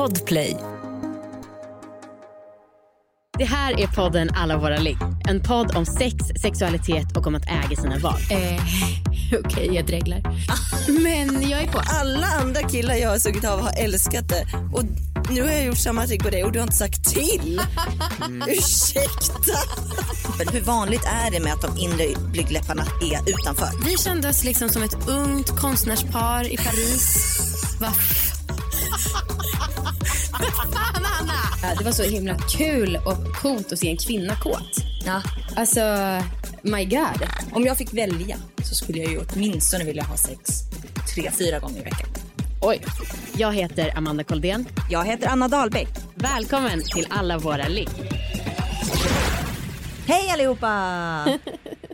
Podplay. Det här är podden Alla våra ligg. En podd om sex, sexualitet och om att äga sina val. Eh, Okej, jag dreglar. Men jag är på. Alla andra killar jag har sugit av har älskat det. Och nu har jag gjort samma trick på dig och du har inte sagt till. Ursäkta. Men hur vanligt är det med att de inre blygdläpparna är utanför? Vi kände oss liksom som ett ungt konstnärspar i Paris. Va? Fan, Anna! Det var så himla kul och coolt att se en kvinna kåt. Ja. Alltså, my god. Om jag fick välja så skulle jag ju åtminstone vilja ha sex tre, fyra gånger i veckan. Oj. Jag heter Amanda Koldén. Jag heter Anna Dahlbeck. Välkommen till Alla våra ligg. Hej allihopa!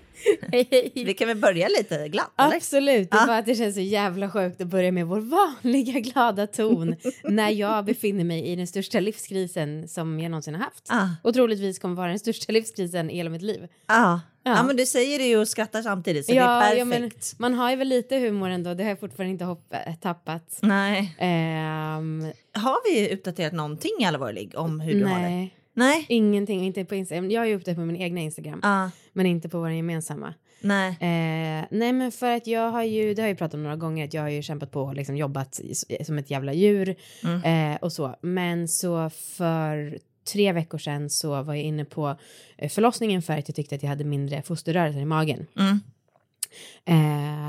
Vi kan väl börja lite glatt? Eller? Absolut, det är Ja. bara att det känns så jävla sjukt att börja med vår vanliga glada ton när jag befinner mig i den största livskrisen som jag någonsin har haft. Ah. Och troligtvis kommer vara den största livskrisen i hela mitt liv. Ja. Ja. ja, men du säger det ju och skrattar samtidigt så det är perfekt. men man har ju väl lite humor ändå, det har jag fortfarande inte hopp, tappat. Nej. Ehm, Har vi uppdaterat någonting ligg om hur du har det? Nej, ingenting, inte på Instagram. Jag har ju uppdatering på min egna Instagram, Ja. men inte på vår gemensamma. Nej. Eh, nej men för att jag har ju, det har jag ju pratat om några gånger, att jag har ju kämpat på och liksom jobbat som ett jävla djur eh, och så. Men så för tre veckor sedan så var jag inne på eh, förlossningen för att jag tyckte att jag hade mindre fosterrörelser i magen. Mm. Eh,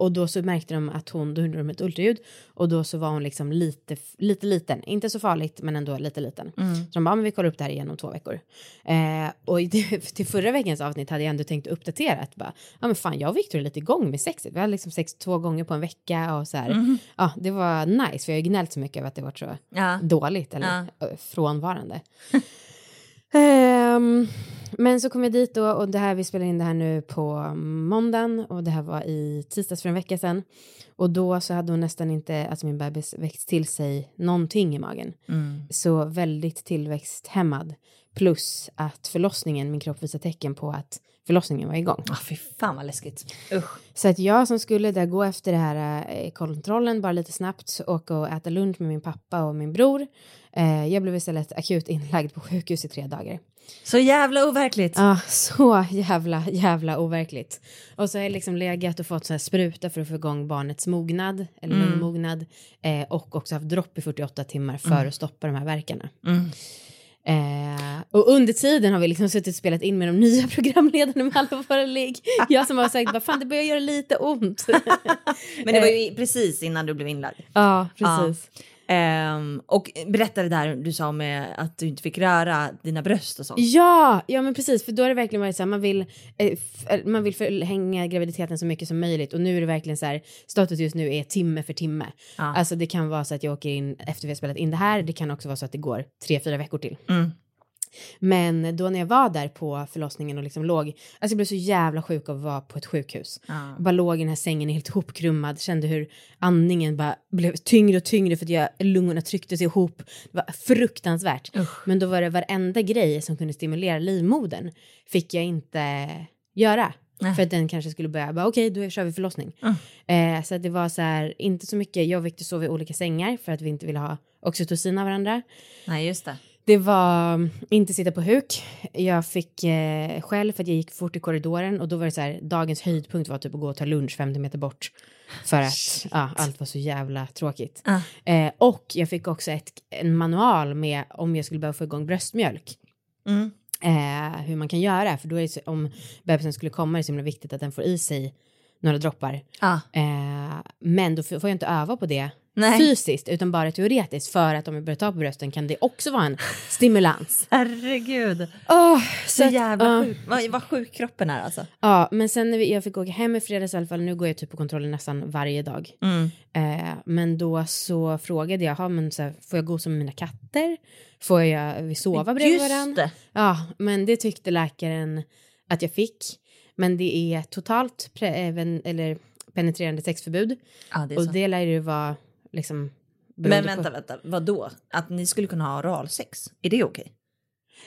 och då så märkte de att hon, då gjorde de ett ultraljud och då så var hon liksom lite, lite liten, inte så farligt men ändå lite liten. Så de bara, men vi kollar upp det här igen om två veckor. Eh, och i- till förra veckans avsnitt hade jag ändå tänkt uppdatera att bara, ja men fan jag och Victor är lite igång med sexet. Vi hade liksom sex två gånger på en vecka och så här. Ja, det var nice för jag har ju gnällt så mycket över att det var så Ja. dåligt eller Ja. eh, frånvarande. Ehm, men så kom jag dit då och det här, vi spelar in det här nu på måndagen och det här var i tisdags för en vecka sedan. Och då så hade hon nästan inte, alltså min bebis växt till sig någonting i magen. Så väldigt tillväxthämmad. Plus att förlossningen, min kropp visar tecken på att förlossningen var igång. Ah, fy fan vad läskigt. Usch. Så att jag som skulle där gå efter det här eh, kontrollen bara lite snabbt, åka och äta lunch med min pappa och min bror. Eh, jag blev istället akut inlagd på sjukhus i tre dagar. Så jävla overkligt. Ja, så jävla, jävla overkligt. Och så har jag liksom legat och fått så här spruta för att få igång barnets mognad, eller lungmognad, eh, och också haft dropp i 48 timmar för att stoppa de här verkarna. Eh, och under tiden har vi liksom suttit och spelat in med de nya programledarna med alla våra ligg. Jag som har sagt, vad fan det börjar göra lite ont. Men det var ju precis innan du blev inlagd. ja, precis. Ehm, och berätta det där du sa med att du inte fick röra dina bröst och sånt. Ja, ja men precis, för då har det verkligen varit så här, man vill, eh, eh, man vill förlänga graviditeten så mycket som möjligt och nu är det verkligen så här, status just nu är timme för timme. Ja. Alltså det kan vara så att jag åker in efter vi har spelat in det här, det kan också vara så att det går tre, fyra veckor till. Mm. Men då när jag var där på förlossningen och liksom låg, alltså jag blev så jävla sjuk av att vara på ett sjukhus. Ja. Bara låg i den här sängen helt hopkrummad, kände hur andningen bara blev tyngre och tyngre för att jag, lungorna trycktes ihop. Det var fruktansvärt. Men då var det varenda grej som kunde stimulera livmodern fick jag inte göra. Nej. För att den kanske skulle börja, bara okej då kör vi förlossning. Eh, så att det var så här, inte så mycket, jag och Victor sov i olika sängar för att vi inte ville ha oxytocin av varandra. Nej just det. Det var mm, inte sitta på huk. Jag fick eh, själv för att jag gick fort i korridoren och då var det så här, dagens höjdpunkt var typ att gå och ta lunch 50 meter bort. För att ja, allt var så jävla tråkigt. Ah. Eh, och jag fick också ett, en manual med om jag skulle behöva få igång bröstmjölk. Mm. Eh, hur man kan göra, för då är det så, om bebisen skulle komma är det så himla viktigt att den får i sig några droppar. Ja. Eh, men då får jag inte öva på det Nej. fysiskt utan bara teoretiskt för att om jag börjar ta på brösten kan det också vara en stimulans. Herregud. Oh, Så jävla ja. sjuk. Vad, vad sjuk kroppen är alltså. Ja, men sen när vi, jag fick åka hem i fredags i alla fall, nu går jag typ på kontroller nästan varje dag. Mm. Eh, men då så frågade jag, "Ha, men så här, får jag gosa med mina katter? Får jag vi sova bredvid varandra? Ja, men det tyckte läkaren att jag fick. Men det är totalt pre, eller penetrerande sexförbud. Ja, det Och så. det lär ju vara liksom... Men vänta, på- vänta. Vad då? Att ni skulle kunna ha oralsex? Är det okej?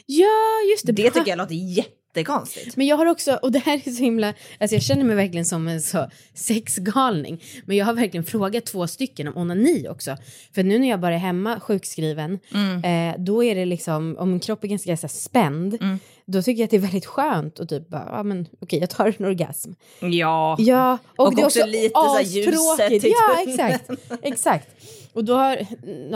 Ja, just det. Det tycker jag låter jättekonstigt. Men jag har också, och det här är så himla, alltså jag känner mig verkligen som en så sexgalning. Men jag har verkligen frågat två stycken om onani också. För nu när jag bara är hemma sjukskriven, eh, då är det liksom, om min kropp är ganska här, spänd, då tycker jag att det är väldigt skönt och typ bara, ja men okej jag tar en orgasm. Ja. Ja, och, Och det är också lite så här ljuset i Ja, exakt. exakt. Och då har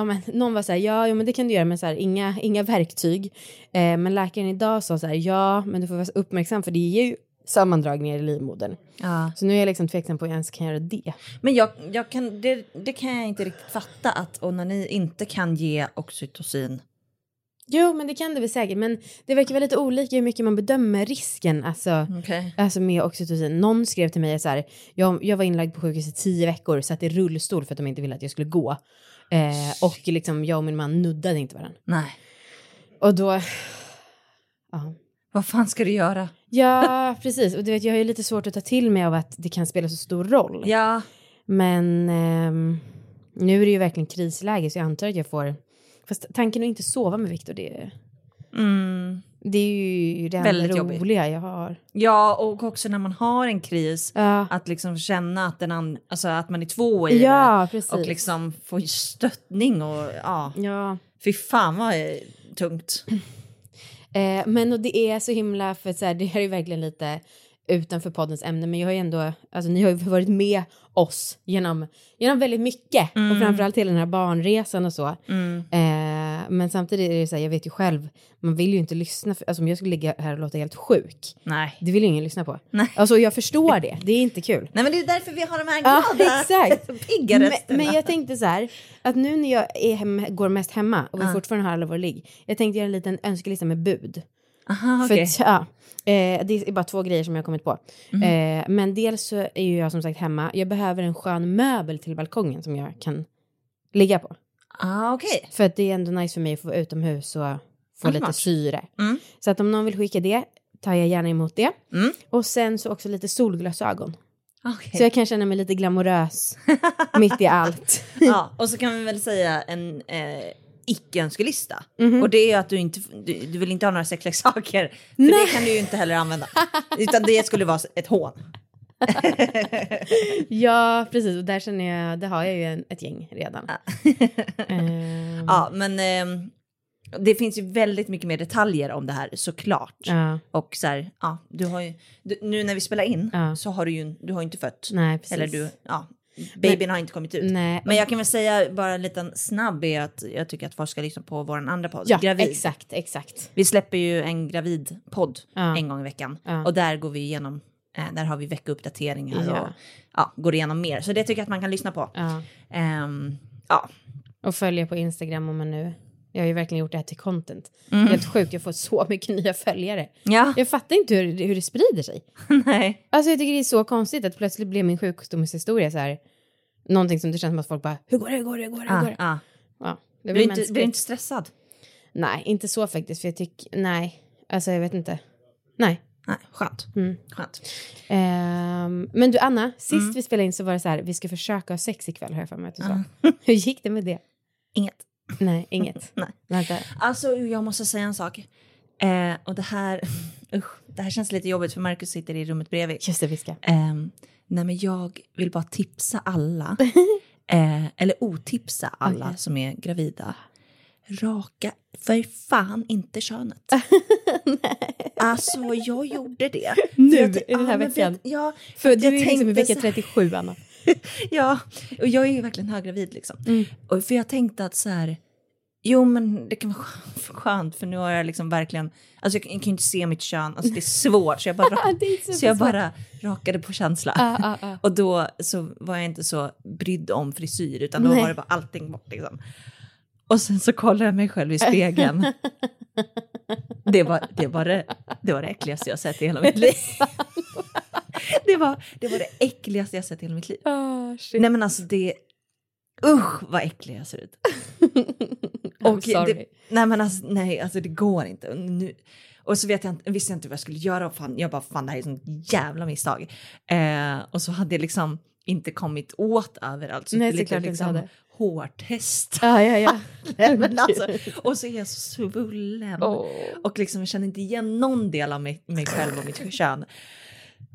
men, någon var så här, ja, ja men det kan du göra med så här, inga, inga verktyg. Eh, men läkaren idag sa så här, ja men du får vara uppmärksam för det ger ju sammandragningar i livmodern. Ja. Så nu är jag liksom tveksam på om jag ens kan göra det. Men jag, jag kan, det, det kan jag inte riktigt fatta att onani inte kan ge oxytocin. Jo, men det kan det väl säkert. Men det verkar vara lite olika hur mycket man bedömer risken alltså, Okej. alltså med oxytocin. Någon skrev till mig så här, jag, jag var inlagd på sjukhus i tio veckor, satt i rullstol för att de inte ville att jag skulle gå. Eh, och liksom jag och min man nuddade inte varandra. Nej. Och då... Ja. Vad fan ska du göra? Ja, precis. Och du vet, jag har ju lite svårt att ta till mig av att det kan spela så stor roll. Ja. Men ehm, nu är det ju verkligen krisläge så jag antar att jag får... Fast tanken att inte sova med Viktor, det, Mm. det är ju det enda Väldigt jobbigt. roliga jag har. Ja, och också när man har en kris, Ja, att liksom känna att, den alltså att man är två i ja precis. det. Och liksom få stöttning och ja, Ja. fy fan vad tungt. Eh, men och det är så himla, för så här, det här är ju verkligen lite utanför poddens ämne, men jag har ju ändå, alltså ni har ju varit med oss genom, genom väldigt mycket och framförallt hela den här barnresan och så. Eh, men samtidigt är det så här, jag vet ju själv, man vill ju inte lyssna, för, alltså om jag skulle ligga här och låta helt sjuk, Nej. det vill ju ingen lyssna på. Nej. Alltså jag förstår det, det är inte kul. Nej men det är därför vi har de här Ja, glada, exakt. pigga Men, rösterna. men jag tänkte så här, att nu när jag hemma, går mest hemma och vi fortfarande har alla våra ligg, jag tänkte göra en liten önskelista med bud. Aha, För okej. att, ja, eh, det är bara två grejer som jag har kommit på. Eh, men dels så är ju jag som sagt hemma. Jag behöver en skön möbel till balkongen som jag kan ligga på. Ah, okej. För att det är ändå nice för mig att få utomhus och få Ah, lite smart. syre. Mm. Så att om någon vill skicka det tar jag gärna emot det. Mm. Och sen så också lite solglasögon. Okej. Så jag kan känna mig lite glamorös mitt i allt. Ja, och så kan vi väl säga en eh, icke-önskelista. Mhm. Och det är att du inte du, du vill inte ha några sexleksaker. För det kan du ju inte heller använda. Utan det skulle vara ett hån. ja, precis. Och där känner jag, det har jag ju en, ett gäng redan. Ehm, Ja, men ehm, det finns ju väldigt mycket mer detaljer om det här såklart. ja, Och så här, ja, du har ju, du, nu när vi spelar in Ja. så har du ju du har inte fött. nej precis. Eller du, ja, babyn har inte kommit ut. Nej. Men jag kan väl säga bara en liten snabb är att jag tycker att folk ska lyssna på vår andra podd, Ja, Gravid. exakt, exakt. Vi släpper ju en gravidpodd Ja. en gång i veckan Ja. och där går vi igenom, eh, där har vi veckouppdateringar Ja. och ja, går igenom mer. Så det tycker jag att man kan lyssna på. Ja. Ehm, ja, Och följa på Instagram om man nu... Jag har ju verkligen gjort det här till content. Mm. Helt sjukt, jag får så mycket nya följare. ja, Jag fattar inte hur, hur det sprider sig. nej. Alltså jag tycker det är så konstigt att plötsligt blev min sjukdomshistoria så här... Någonting som det känns som att folk bara, hur går det, hur går det, hur går det? Hur Ah, går det? ah. Ja, det Blir, inte, blir inte stressad? Nej, inte så faktiskt, för jag tycker, nej, alltså jag vet inte. Nej. Nej, skönt. Mm. skönt. Ehm, men du Anna, sist Mm. vi spelade in så var det så här, vi ska försöka ha sex ikväll har jag för mig att du sa. Hur gick det med det? Inget. Nej, inget. Nej. Vänta. Alltså jag måste säga en sak. Eh, och det här, usch, det här känns lite jobbigt för Markus sitter i rummet bredvid. Just det, vi ska. Ehm, nej men jag vill bara tipsa alla, eh, eller otipsa alla Okej. som är gravida. Raka för fan inte könet. alltså jag gjorde det. Nu, att- i den här ja, veckan. att- Ja, För du är liksom i vecka så- 37, Anna. ja, och jag är ju verkligen höggravid liksom. Mm. Och för jag tänkte att så här, jo men det kan vara skö- skönt för nu har jag liksom verkligen, alltså jag, kan- ju inte se mitt kön, alltså det är svårt så jag bara, så jag bara rakade på känsla. Ah, ah, ah. Och då så var jag inte så brydd om frisyr utan då Nej. var det bara allting bort liksom. Och sen så kollade jag mig själv i spegeln. Det var det, var det, det, var det äckligaste jag sett i hela mitt liv. Det var, det var det äckligaste jag sett i hela mitt liv. Shit. Nej men alltså det, usch vad äcklig jag ser ut. Sorry. det, nej men alltså nej, alltså det går inte. Och Nu, och så vet jag inte, visste jag inte vad jag skulle göra och fan, jag bara fan det här är sånt jävla misstag. Eh, och så hade jag liksom inte kommit åt överallt. Så Nej, såklart inte liksom hårtest. Ja, ja, ja. Men alltså, och så är jag så svullen. Oh. Och liksom jag känner inte igen någon del av mig, mig själv och mitt kön.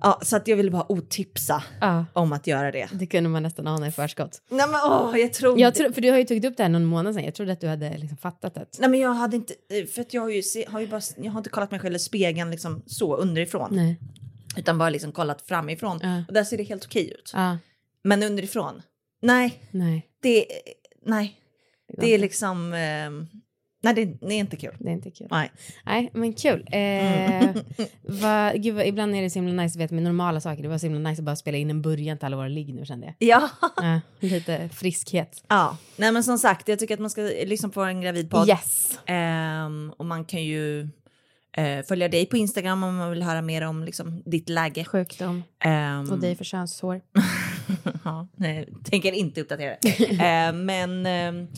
Ja, så att jag ville bara otipsa Ja, om att göra det. det kunde man nästan ana i förskott. Nej men åh, jag tror... Jag tror, för du har ju tagit upp det här någon månad sedan. Jag trodde att du hade liksom fattat det. Nej men jag hade inte, för att jag har ju, har ju bara, jag har inte kollat mig själv i spegeln liksom så underifrån. Nej. Utan bara liksom kollat framifrån. Ja. Och där ser det helt okej ut. Ja, Men underifrån, nej, nej. det, nej, det är liksom, ehm, nej det, det är inte kul. Det är inte kul. Nej. Nej, men kul. Eh, vad, gud, vad, ibland är det så himla nice veta med normala saker. Det var så himla nice att bara spela in en början till alla våra ligg nu kände jag. Ja. Ja, lite friskhet. ja, nej men som sagt, jag tycker att man ska lyssna på en gravidpodd. Yes. Ehm, och man kan ju eh, följa dig på Instagram om man vill höra mer om liksom, ditt läge. Sjukdom Ehm, och dig för könshår. ja, nej, tänker inte uppdatera det. Eh, men ehm,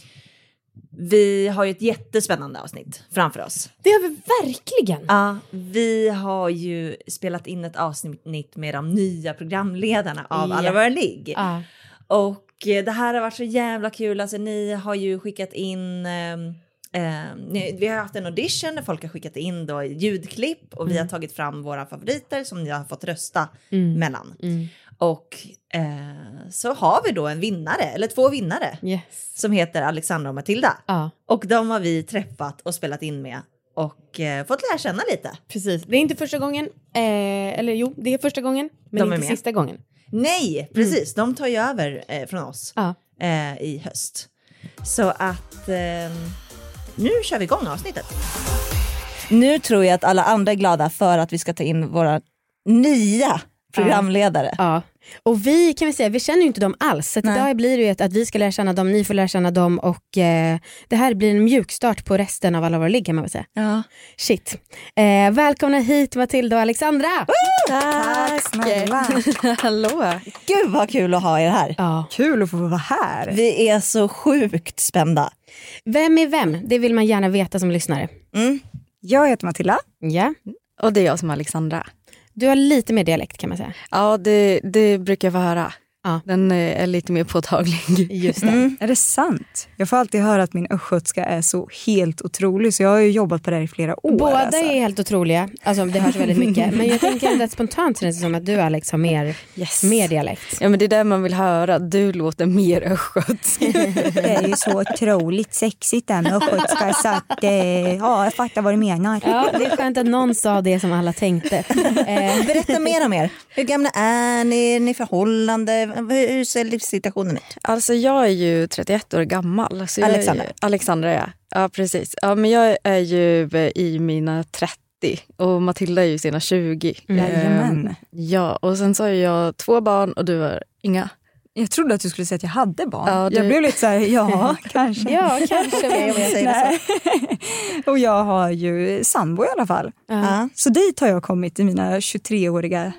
vi har ju ett jättespännande avsnitt framför oss. Det har vi verkligen. Ja, vi har ju spelat in ett avsnitt med de nya programledarna av Ja. Alla våra ligg. Ja. Och eh, det här har varit så jävla kul. Alltså, ni har ju skickat in... ehm, ni, vi har haft en audition där folk har skickat in då ljudklipp och vi har tagit fram våra favoriter som ni har fått rösta mellan. Mm. Och eh, så har vi då en vinnare, eller två vinnare, Yes. som heter Alexandra och Matilda. Ja, Och de har vi träffat och spelat in med och eh, fått lära känna lite. precis. Det är inte första gången. Eh, eller jo, det är första gången. Men De är inte med. sista gången. Nej, precis. De tar ju över eh, från oss Ja. eh, i höst. Så att eh, nu kör vi igång avsnittet. Nu tror jag att alla andra är glada för att vi ska ta in våra nya programledare. Ja. Och vi kan vi säga, vi känner ju inte dem alls. Så idag blir det ju att, vi ska lära känna dem, ni får lära känna dem och eh, det här blir en mjukstart på resten av alla våra ligg kan man väl säga. Ja. Shit. Eh, välkomna hit Matilda och Alexandra! Tack snälla. Hallå! Gud vad kul att ha er här. Ja. Kul att få vara här. Vi är så sjukt spända. Vem är vem? Det vill man gärna veta som lyssnare. Mm. Jag heter Matilda. Ja. Och det är jag som är Alexandra. Du har lite mer dialekt kan man säga. Ja, det, det brukar jag få höra. Ja. Den eh, är lite mer påtaglig. Just det. Mm. Är det sant? Jag får alltid höra att min östgötska är så helt otrolig så jag har ju jobbat på det här i flera år. Båda alltså. är helt otroliga, alltså det hörs väldigt mycket. Men jag tänker ändå att spontant känns det som att du Alex har mer, Yes. mer dialekt. Ja men det är det man vill höra. Du låter mer östgötsk. Det är ju så otroligt sexigt där med östgötska så att eh, ja, jag fattar vad du menar. Ja, det är skönt att någon sa det som alla tänkte. Eh, Berätta mer om er. Hur gamla är ni? Är ni förhållande? Hur hur ser livssituationen ut? Alltså jag är ju 31 år gammal. Så jag Alexandra. Är, Alexandra ja. Ja precis. Ja, men jag är ju eh, i mina 30 och Matilda är ju i sina 20. Jajamän. Eh, Ja och sen så har jag två barn och du har inga. Jag trodde att du skulle säga att jag hade barn. Ja, du- Jag blev lite så här, ja kanske. ja, kanske. vem vet. Nej. Och jag har ju sambo i alla fall. Ja. Så dit har jag kommit i mina 23-åriga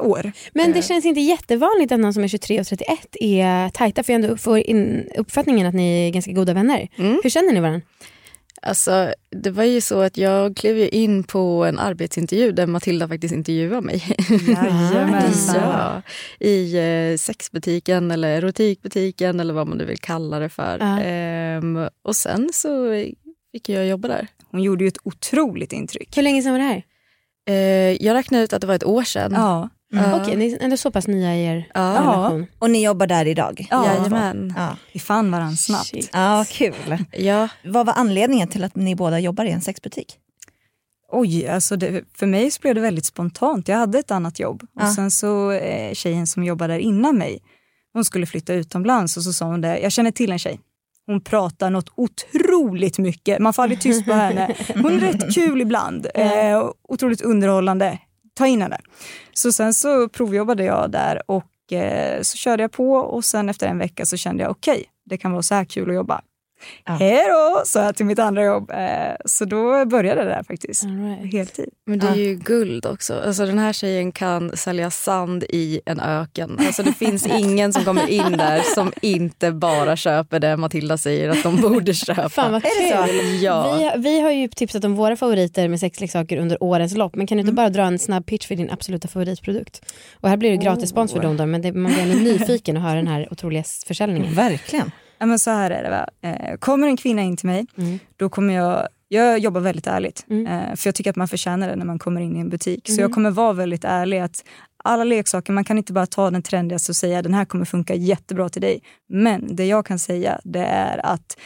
år. Men det känns inte jättevanligt att någon som är 23 och 31 är tajta för jag ändå får in uppfattningen att ni är ganska goda vänner. Mm. Hur känner ni varandra? Alltså, det var ju så att jag klev ju in på en arbetsintervju där Matilda faktiskt intervjuade mig. Ja, I eh, sexbutiken eller erotikbutiken eller vad man nu vill kalla det för. Ja. Ehm, och sen så fick jag jobba där. Hon gjorde ju ett otroligt intryck. Hur länge sedan var det här? Eh, jag räknade ut att det var ett år sedan. Ja. Ja. Okej, ni är ändå så pass nya i er Ja. relation. Och ni jobbar där idag? Ja. Jajamän. Ja, Vi fann varandra snabbt. Shit. ja kul. Ja. Vad var anledningen till att ni båda jobbar i en sexbutik? Oj, alltså det, för mig så blev det väldigt spontant. Jag hade ett annat jobb Ja. och sen så eh, tjejen som jobbade där innan mig, hon skulle flytta utomlands och så sa hon det, jag känner till en tjej. Hon pratar något otroligt mycket, man får aldrig tyst på henne. Hon är rätt kul ibland, eh, otroligt underhållande. Ta in henne. Så sen så provjobbade jag där och eh, så körde jag på och sen efter en vecka så kände jag okej, det kan vara så här kul att jobba. Ja. Hej då, sa jag till mitt andra jobb. Eh, så då började det där faktiskt. All right. Heltid. Men det är ju guld också. Alltså, den här tjejen kan sälja sand i en öken. Alltså, det finns ingen som kommer in där som inte bara köper det Matilda säger att de borde köpa. Fan vad Är det kul. Ja. Vi, vi har ju tipsat om våra favoriter med sexleksaker under årens lopp. Men kan du inte bara dra en snabb pitch för din absoluta favoritprodukt? Och här blir det gratis spons för dem då, men det, man blir ändå nyfiken att höra den här otroliga försäljningen. Verkligen. Ja, men så här är det. Va? Eh, kommer en kvinna in till mig, Mm. då kommer jag jag jobbar väldigt ärligt, Mm. eh, för jag tycker att man förtjänar det när man kommer in i en butik. Så Mm. jag kommer vara väldigt ärlig att alla leksaker, man kan inte bara ta den trendigaste och säga den här kommer funka jättebra till dig. Men det jag kan säga det är att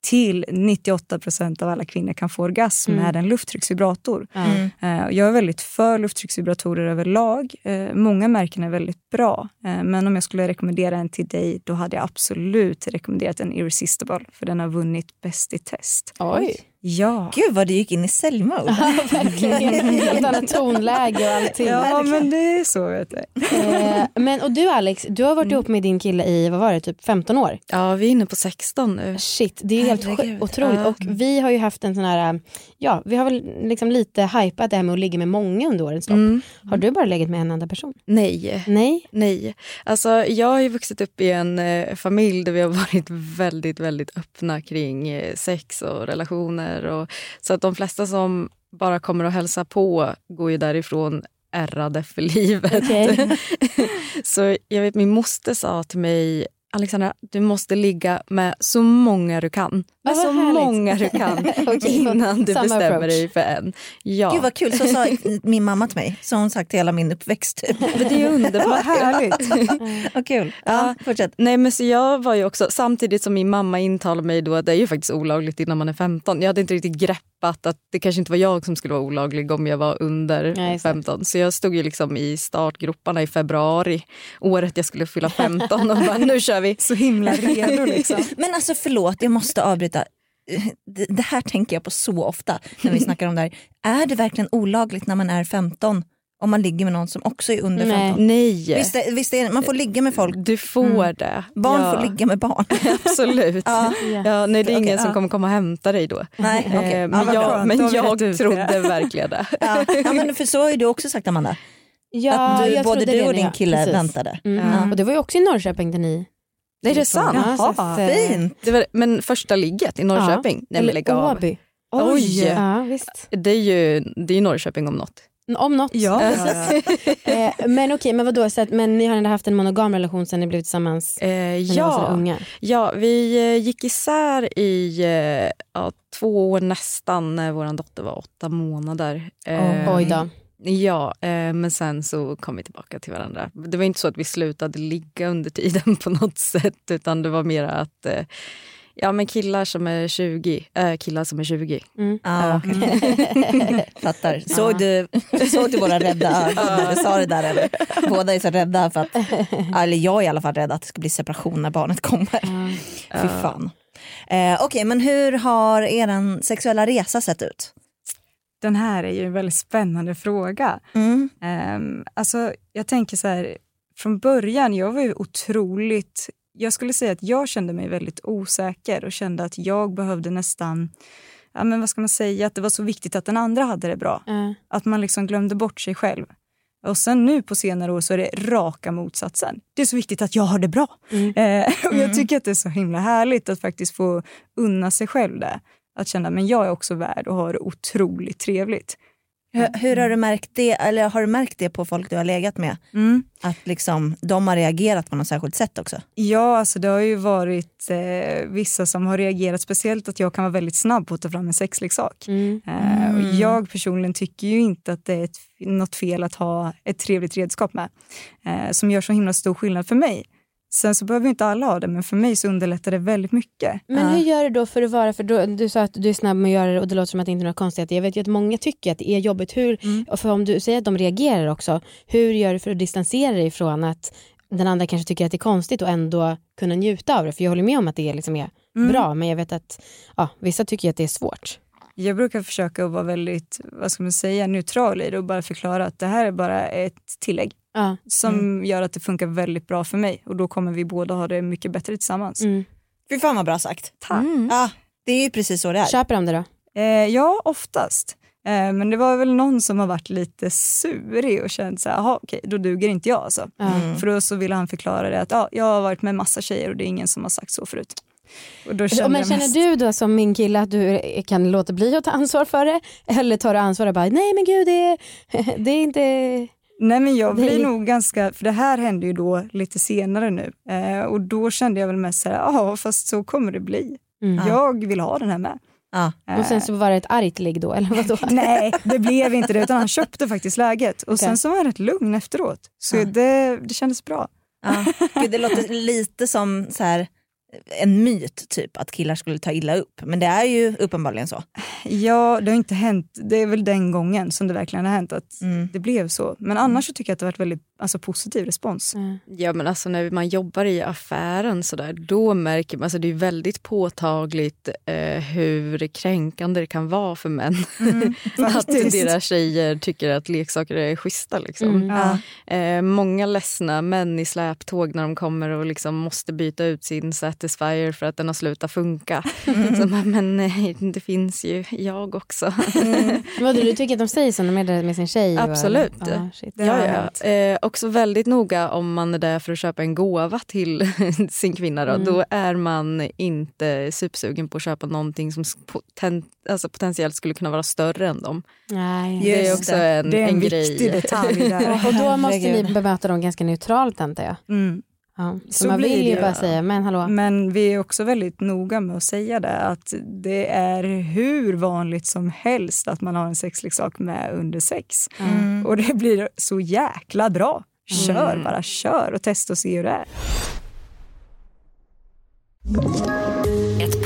till 98 procent av alla kvinnor kan få orgasm Mm. med en lufttrycksvibrator. Mm. Eh, Jag är väldigt för lufttrycksvibratorer överlag. Eh, Många märken är väldigt bra. Eh, Men om jag skulle rekommendera en till dig, då hade jag absolut rekommenderat en Irresistible. För den har vunnit Bäst i test. Oj. Ja. Gud vad du gick in i säljmode. Ja, verkligen. Helt annat tonläge och allting. Ja, men det är så vet du. Eh, men och du Alex, du har varit ihop med din kille i vad var det, typ 15 år? Ja, vi är inne på 16 nu. Shit, det är helt Herregud. sj- otroligt. Ja. Och vi har ju haft en sån här, ja vi har väl liksom lite hypat det här med att ligga med många under årens lopp. Mm. Har du bara legat med en enda person? Nej. Nej? Nej. Alltså, jag har ju vuxit upp i en eh, familj där vi har varit väldigt, väldigt öppna kring eh, sex och relationer. Och, så att de flesta som bara kommer och hälsa på går ju därifrån ärrade för livet. Okej. så jag vet min moster sa till mig Alexandra, du måste ligga med så många du kan. Med så härligt. många du kan Okej, innan du bestämmer approach. dig för en. Ja. Gud vad kul, så sa min mamma till mig. Så har hon sagt hela min uppväxt. Typ. Men det är underbart. Vad härligt. Vad kul. Ja, fortsätt. Nej men så jag var ju också, samtidigt som min mamma intalade mig då att det är ju faktiskt olagligt innan man är 15. Jag hade inte riktigt greppat att det kanske inte var jag som skulle vara olaglig om jag var under Nej, just det. 15. Så jag stod ju liksom i startgroparna i februari, året jag skulle fylla 15 och bara nu kör vi. Så himla redo liksom. Men alltså förlåt, jag måste avbryta. Det, det här tänker jag på så ofta när vi snackar om det här. Är det verkligen olagligt när man är 15 om man ligger med någon som också är under Nej. 15? Nej, Visst, är, visst är man får ligga med folk. du får det. Barn ja, får ligga med barn. Absolut. Ja. Ja, nej, det är ingen Okej, som ja. kommer komma och hämta dig då. Nej, okej. Eh, Ja, men jag, men vi jag trodde verkligen det. Ja. ja, men för så har ju du också sagt Amanda. Ja, att du, jag både du och din kille precis. väntade. Mm. Ja. Och det var ju också i Norrköping där ni... Nej, det är sant. Ja, att, eh, Fint. Det var, men första ligget i Norrköping? Nej, men Eller. Åby. Oj! Ja, visst. Det är ju det är Norrköping om något. Om något. Ja, ja, ja. Eh, men okej, men vadå, så att, men ni har ändå haft en monogam relation sen ni blev tillsammans Eh, ja, unga? ja, vi eh, gick isär i eh, ja, två år nästan när vår dotter var åtta månader. Eh, Oj då. Ja, eh, men sen så kom vi tillbaka till varandra. Det var inte så att vi slutade ligga under tiden på något sätt utan det var mer att eh, ja, men killar som är 20, äh, killar som är 20. Mm. Ja, okej. Fattar. Såg, du, såg du våra rädda ögon när du sa det där? Eller? Båda är så rädda för att, eller jag är i alla fall rädd att det ska bli separation när barnet kommer. Fy fan. Eh, Okej, men hur har er sexuella resa sett ut? Den här är ju en väldigt spännande fråga. Mm. Um, alltså, jag tänker så här, från början, jag var ju otroligt... Jag skulle säga att jag kände mig väldigt osäker och kände att jag behövde nästan... Ja, men vad ska man säga? Att det var så viktigt att den andra hade det bra. Eh, Att man liksom glömde bort sig själv. Och sen nu på senare år så är det raka motsatsen. Det är så viktigt att jag har det bra. Mm. Eh, och jag tycker att det är så himla härligt att faktiskt få unna sig själv det. Att känna men jag är också värd och har det otroligt trevligt. Hur, hur har du märkt det, eller har du märkt det på folk du har legat med? Mm. Att liksom, de har reagerat på något särskilt sätt också? Ja, alltså det har ju varit eh, vissa som har reagerat speciellt att jag kan vara väldigt snabb på att ta fram en sexleksak. Mm. Eh, och jag personligen tycker ju inte att det är ett, något fel att ha ett trevligt redskap med eh, som gör så himla stor skillnad för mig. Sen så behöver inte alla ha det, men för mig så underlättar det väldigt mycket. Men hur gör du då för att vara, för då, du sa att du är snabb med att göra det och det låter som att det inte är några konstigheter. Jag vet ju att många tycker att det är jobbigt. Hur, Mm. för om du säger att de reagerar också, hur gör du för att distansera dig från att den andra kanske tycker att det är konstigt och ändå kunna njuta av det? För jag håller med om att det liksom är Mm. bra, men jag vet att ja, vissa tycker att det är svårt. Jag brukar försöka att vara väldigt vad ska man säga, neutral i det och bara förklara att det här är bara ett tillägg Ja. som gör att det funkar väldigt bra för mig och då kommer vi båda ha det mycket bättre tillsammans. Mm. Fy fan vad bra sagt. Tack. Ja, det är ju precis så det är. Köper de det då? Eh, ja, oftast. Eh, men det var väl någon som har varit lite surig och känt så här, "Jaha, okej, då duger inte jag alltså. Mm. För då så ville han förklara det att ja, jag har varit med massa tjejer och det är ingen som har sagt så förut. Och då Och kände men känner mest, du då som min kille att du kan låta bli att ta ansvar för det? Eller tar du ansvar och bara, nej men gud det det är inte... Nej men jag blir li- nog ganska, för det här hände ju då lite senare nu eh, och då kände jag väl mest så här, ja fast så kommer det bli. Mm. Jag vill ha den här med. Ja. Och sen så var det ett argt ligg då, eller vadå? Nej, det blev inte det utan han köpte faktiskt läget och Okej. sen så var han rätt lugn efteråt. Så Ja. det, det kändes bra. Ja. Gud, det låter lite som så här, en myt typ att killar skulle ta illa upp. Men det är ju uppenbarligen så. Ja, det har inte hänt. Det är väl den gången som det verkligen har hänt att Mm. det blev så. Men annars så tycker jag att det har varit väldigt alltså, positiv respons. Mm. Ja men alltså när man jobbar i affären så där, då märker man, alltså det är väldigt påtagligt eh, hur kränkande det kan vara för män. att faktiskt. deras tjejer tycker att leksaker är schyssta. Liksom. Mm. Ja. Eh, många ledsna män i släptåg när de kommer och liksom måste byta ut sin Satisfyer för att den har slutat funka. Så, man, men nej, det finns ju jag också. Vadå, du tycker att de säger så när de är där med sin tjej? och- Absolut. Det har Ja, ja. Eh, också väldigt noga om man är där för att köpa en gåva till sin kvinna. Då, Mm. då är man inte supersugen på att köpa någonting som poten, alltså potentiellt skulle kunna vara större än dem. Nej. det är också det. en, Det är en, en viktig grej. detalj där. Och då måste ni bemöta dem ganska neutralt antar jag. Mm. Ja. Så, Så man blir vill ju bara säga, men hallå. Men vi är också väldigt noga med att säga det att det är hur vanligt som helst att man har en sexleksak med under sex. Mm. Och det blir så jäkla bra. Kör bara, kör och testa och se hur det är.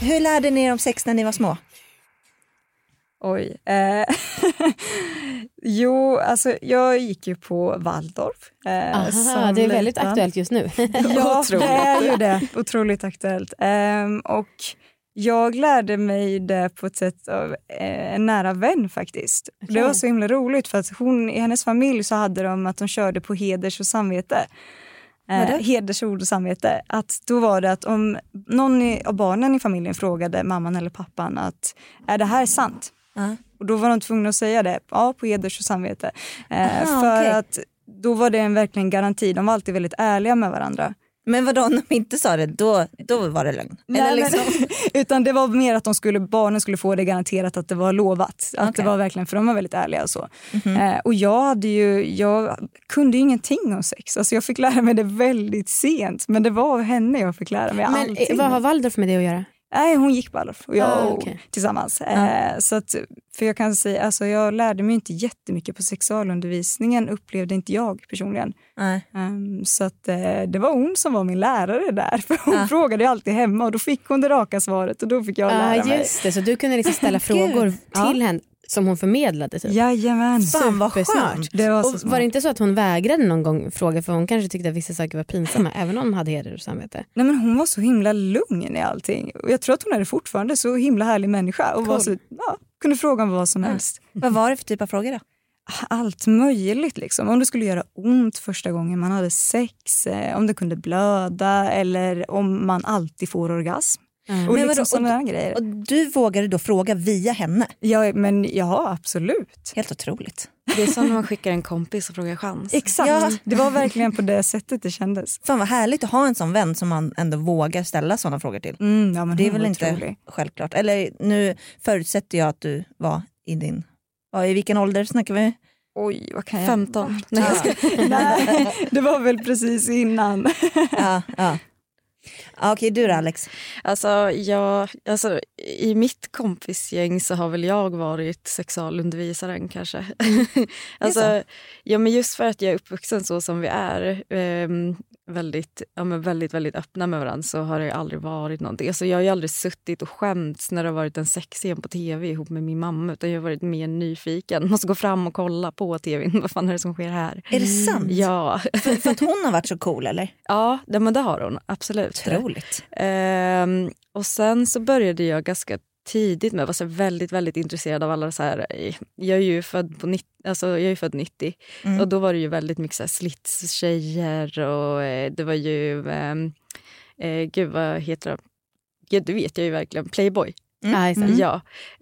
Hur lärde ni er om sex när ni var små? Oj. Eh, jo, alltså jag gick ju på Waldorf. Eh, Aha, det är väldigt liten. aktuellt just nu. Ja, Otroligt. det är ju det. Otroligt aktuellt. Ehm, och jag lärde mig det på ett sätt av eh, en nära vän faktiskt. Det var så himla roligt för att hon, i hennes familj så hade de att de körde på heders och samvete. Eh, hedersord och samvete. Att då var det att om någon i, av barnen i familjen frågade mamman eller pappan att är det här sant? Ja. Och då var de tvungna att säga det, ja på heders och samvete. Eh, Aha, för okej. att då var det en verkligen garanti, de var alltid väldigt ärliga med varandra. Men vadå, om de inte sa det, då, då var det lögn? Nej, Eller men- liksom, utan det var mer att de skulle, barnen skulle få det garanterat att det var lovat. Att. Mhm. det var verkligen, för de var väldigt ärliga och så. Eh, och jag hade ju, jag kunde ju ingenting om sex. Alltså jag fick lära mig det väldigt sent. Men det var av henne jag fick lära mig Men allting. eh, vad har Waldorf med det att göra? Nej, hon gick Waldorf och jag Ah, och okej. tillsammans. Eh, så att, för jag kan säga, alltså jag lärde mig inte jättemycket på sexualundervisningen upplevde inte jag personligen. Ehm, så att, eh, det var hon som var min lärare där. För hon frågade ju alltid hemma och då fick hon det raka svaret och då fick jag lära Ja, mig. just det. Så du kunde liksom ställa frågor till henne som hon förmedlade? Typ. Jajamän. Fan vad skönt. Det var så Och var det inte så att hon vägrade någon gång fråga för hon kanske tyckte att vissa saker var pinsamma även om hon hade heder och samvete? Nej, men hon var så himla lugn i allting. Och jag tror att hon är fortfarande, så himla härlig människa. Och var så, ja, kunde fråga om vad som helst. Vad var det för typ av frågor då? Allt möjligt. Liksom. Om det skulle göra ont första gången man hade sex, eh, om det kunde blöda eller om man alltid får orgasm. Och Men liksom sådana grejer. Och du vågade då fråga via henne? Ja, men ja, absolut. Helt otroligt. Det är som när man skickar en kompis och frågar chans. Exakt. Ja. Det var verkligen på det sättet det kändes. Fan vad härligt att ha en sån vän som man ändå vågar ställa såna frågor till. Mm, ja, men Det är väl inte otrolig. självklart. Eller nu förutsätter jag att du var i din... Ja, I vilken ålder snackar vi? Oj, vad kan jag... 15. Nej, jag ska... Nej, det var väl precis innan. Ja, ja. Okej, du då Alex? Alltså, jag, alltså, I mitt kompisgäng så har väl jag varit sexualundervisaren kanske. alltså, ja, men just för att jag är uppvuxen så som vi är, ehm, väldigt, ja, men väldigt, väldigt öppna med varandra så har det aldrig varit någonting. Alltså, jag har ju aldrig suttit och skämts när det har varit en sexscen på tv ihop med min mamma utan jag har varit mer nyfiken. Måste gå fram och kolla på tvn. Vad fan är det som sker här? Är det sant? Ja, För, för att hon har varit så cool eller? ja det, men det har hon absolut. Otroligt. Ehm, och sen så började jag ganska tidigt med. Jag var så väldigt, väldigt intresserad av alla så här... eh, Jag är ju född, på, nitt- alltså, jag är född 90 Mm. och då var det ju väldigt mycket så här slitstjejer och eh, det var ju... ehm, Eh, gud, vad heter det? Gud, det vet jag ju verkligen. Playboy. Ja, just det. Ja.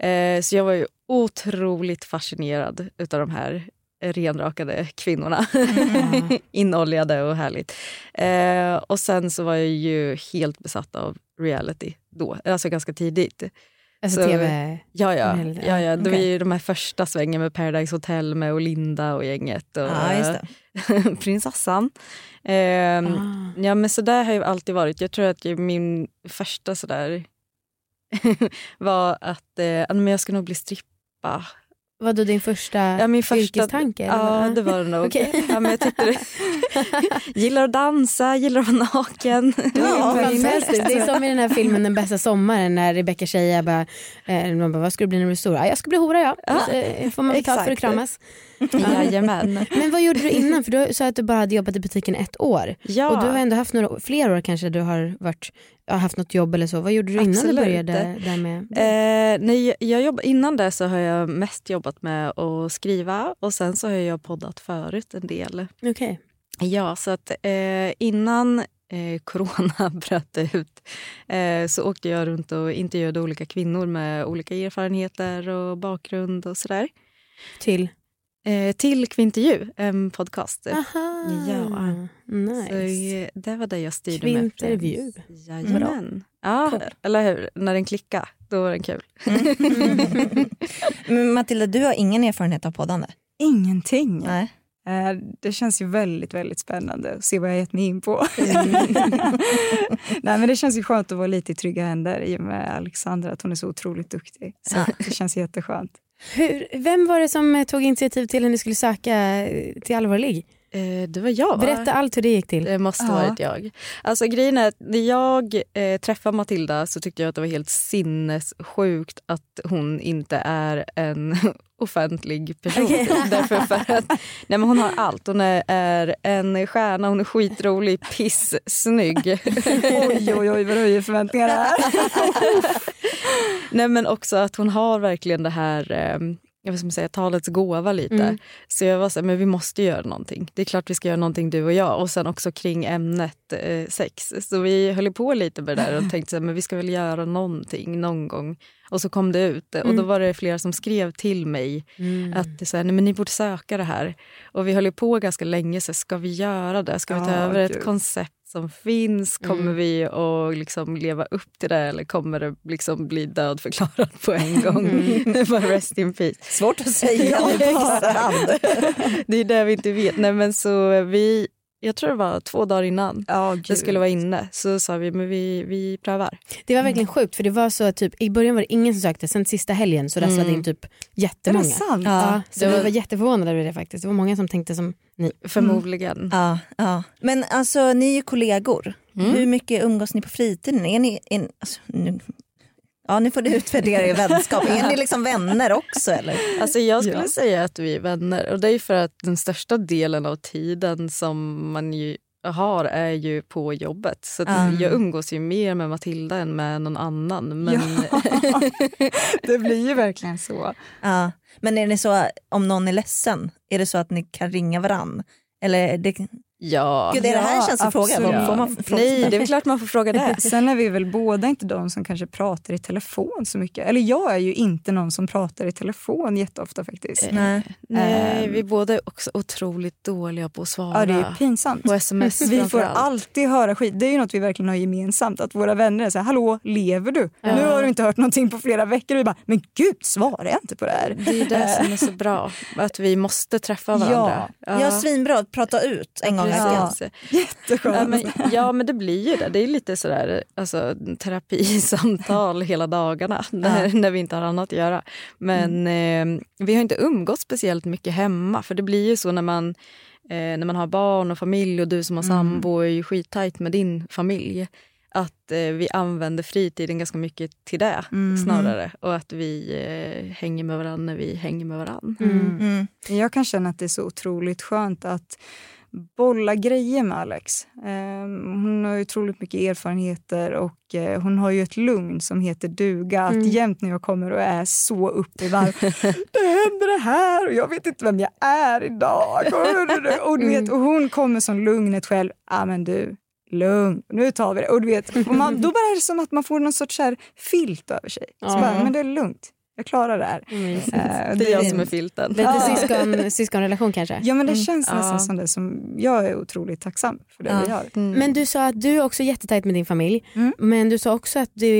Eh, så jag var ju otroligt fascinerad utav de här renrakade kvinnorna. Inoljade och härligt. Eh, och sen så var jag ju helt besatt av reality då, alltså ganska tidigt. Alltså Så- tv... Ja, ja. Ja, ja. Det var ju de här första svängen med Paradise Hotel med Olinda och gänget. Och, eh, prinsessan. Ehm, Ah. Ja men så där har jag alltid varit. Jag tror att min första sådär var att eh, jag ska nog bli strippa. Vadå din första, Ja, min första yrkestanke? eller Ja vad? det var det nog. Okej. Ja, men jag tyckte gillar att dansa, gillar att vara naken. Ja, fantastiskt. Det är som i den här filmen Den bästa sommaren när Rebecca säger bara, eh, man bara, vad ska du bli när du blir stor? Ja, jag ska bli hora ja. Ja, Eh, får man betalt för att kramas. Jajamän. Men vad gjorde du innan? För du sa att du bara hade jobbat i butiken ett år. Ja. Och du har ändå haft några, fler år kanske du har varit, haft något jobb eller så. Vad gjorde du innan Absolut. du började där med? Eh, nej, jag- jobb, innan det så har jag mest jobbat med att skriva och sen så har jag poddat förut en del. Okej. Ja, så att eh, innan eh, corona bröt ut eh, så åkte jag runt och intervjuade olika kvinnor med olika erfarenheter och bakgrund och sådär. Till? Eh, till Kvintervju, en podcast. Aha. Ja. Nice. Så eh, det var det jag styrde med. Kvintervju. Jajamän. Ja, eller hur? När den klickade, då var den kul. Men Matilda, du har ingen erfarenhet av poddande? Ingenting. Nej. Eh, Det känns ju väldigt, väldigt spännande att se vad jag gett mig in på. Nej, men det känns ju skönt att vara lite i trygga händer i och med Alexandra, att hon är så otroligt duktig. Så det känns jätteskönt. Hur, vem var det som eh, tog initiativ till att ni skulle söka eh, till Allvarlig? Eh, det var jag, va? Berätta allt hur det gick till. Det måste Ja. varit jag. Alltså grejen är att när jag eh, träffade Matilda så tyckte jag att det var helt sinnessjukt att hon inte är en offentlig person. Därför för att nej, men hon har allt. Hon är, är en stjärna, hon är skitrolig, pissnygg. Oj, oj, oj, vad höjer förväntningarna här. nej, men också att hon har verkligen det här eh, jag inte, säga, talets gåva lite. Mm. Så jag var så här, men vi måste göra någonting. Det är klart vi ska göra någonting du och jag. Och sen också kring ämnet eh, sex. Så vi höll på lite med det där och tänkte så här, men vi ska väl göra någonting någon gång. Och så kom det ut och då var det flera som skrev till mig Mm. att så här, nej, men ni borde söka det här. Och vi höll på ganska länge, så här, ska vi göra det? Ska vi ta Ja, över ett gud. koncept som finns? Kommer Mm. vi att liksom leva upp till det eller kommer det liksom bli dödförklarat på en gång? Mm. Bara rest in peace. Svårt att säga. Det är det vi inte vet. Nej, men så vi, jag tror det var två dagar innan Ja, det skulle vara inne så sa vi men vi, vi prövar. Det var verkligen sjukt för det var så typ i början var det ingen som sökte sen sista helgen så rasslade in typ jättemånga. det sant? Ja, så det vi var- var jätteförvånade över det faktiskt. Det var många som tänkte som ni. Förmodligen. Ja, ja. Men alltså ni är ju kollegor. Hur mycket umgås ni på fritiden? Är ni, en, alltså, nu, ja, nu får du utvärdera er vänskap. Är ni liksom vänner också eller? Alltså jag skulle Ja. säga att vi är vänner och det är för att den största delen av tiden som man har är ju på jobbet. Så Mm. jag umgås ju mer med Matilda än med någon annan. Men det blir ju verkligen så. Ja. Men är det så om någon är ledsen, är det så att ni kan ringa varann? Eller det, ja. Gud, är det här en Ja, känslig fråga? Får man fråga Nej, det är väl klart man får fråga det. Sen är vi väl båda inte de som kanske pratar i telefon så mycket. Eller jag är ju inte någon som pratar i telefon jätteofta faktiskt. Nej. Nej, Ehm. vi båda är också otroligt dåliga på att svara. Ja, det är pinsamt. På sms Vi får alltid höra skit. Det är ju något vi verkligen har gemensamt. Att våra vänner är så här, hallå, lever du? Nu har du inte hört någonting på flera veckor. Och vi bara, men gud, svarar jag inte på det här? Det är det som är så bra, att vi måste träffa varandra. Ja, svinbra att prata ut en gång Jätteskönt. Ja men, ja men det blir ju det. Det är lite sådär alltså, terapisamtal hela dagarna när, när vi inte har annat att göra. Men eh, vi har inte umgått speciellt mycket hemma för det blir ju så när man eh, när man har barn och familj och du som har sambo är ju skittajt med din familj. Att eh, vi använder fritiden ganska mycket till det snarare. Och att vi eh, hänger med varandra när vi hänger med varandra. Mm. Jag kan känna att det är så otroligt skönt att bolla grejer med Alex. Eh, hon har otroligt mycket erfarenheter och eh, hon har ju ett lugn som heter duga. Att Mm. jämt när jag kommer och är så uppe i varv, det händer det här och jag vet inte vem jag är idag. Och, du vet, och hon kommer som lugnet själv. Ja men du, lugn, nu tar vi det. Och du vet, och man, då bara är det som att man får någon sorts här filt över sig. Så bara, men det är lugnt, jag klarar det här. Mysigt. Eh, Det är jag som är filten. Lite Ja. syskon, syskonrelation kanske? Ja men det känns nästan Ja. som det som jag är otroligt tacksam för det Ja. vi gör. Mm. Men du sa att du är också jättetajt med din familj. Mm. Men du sa också att du,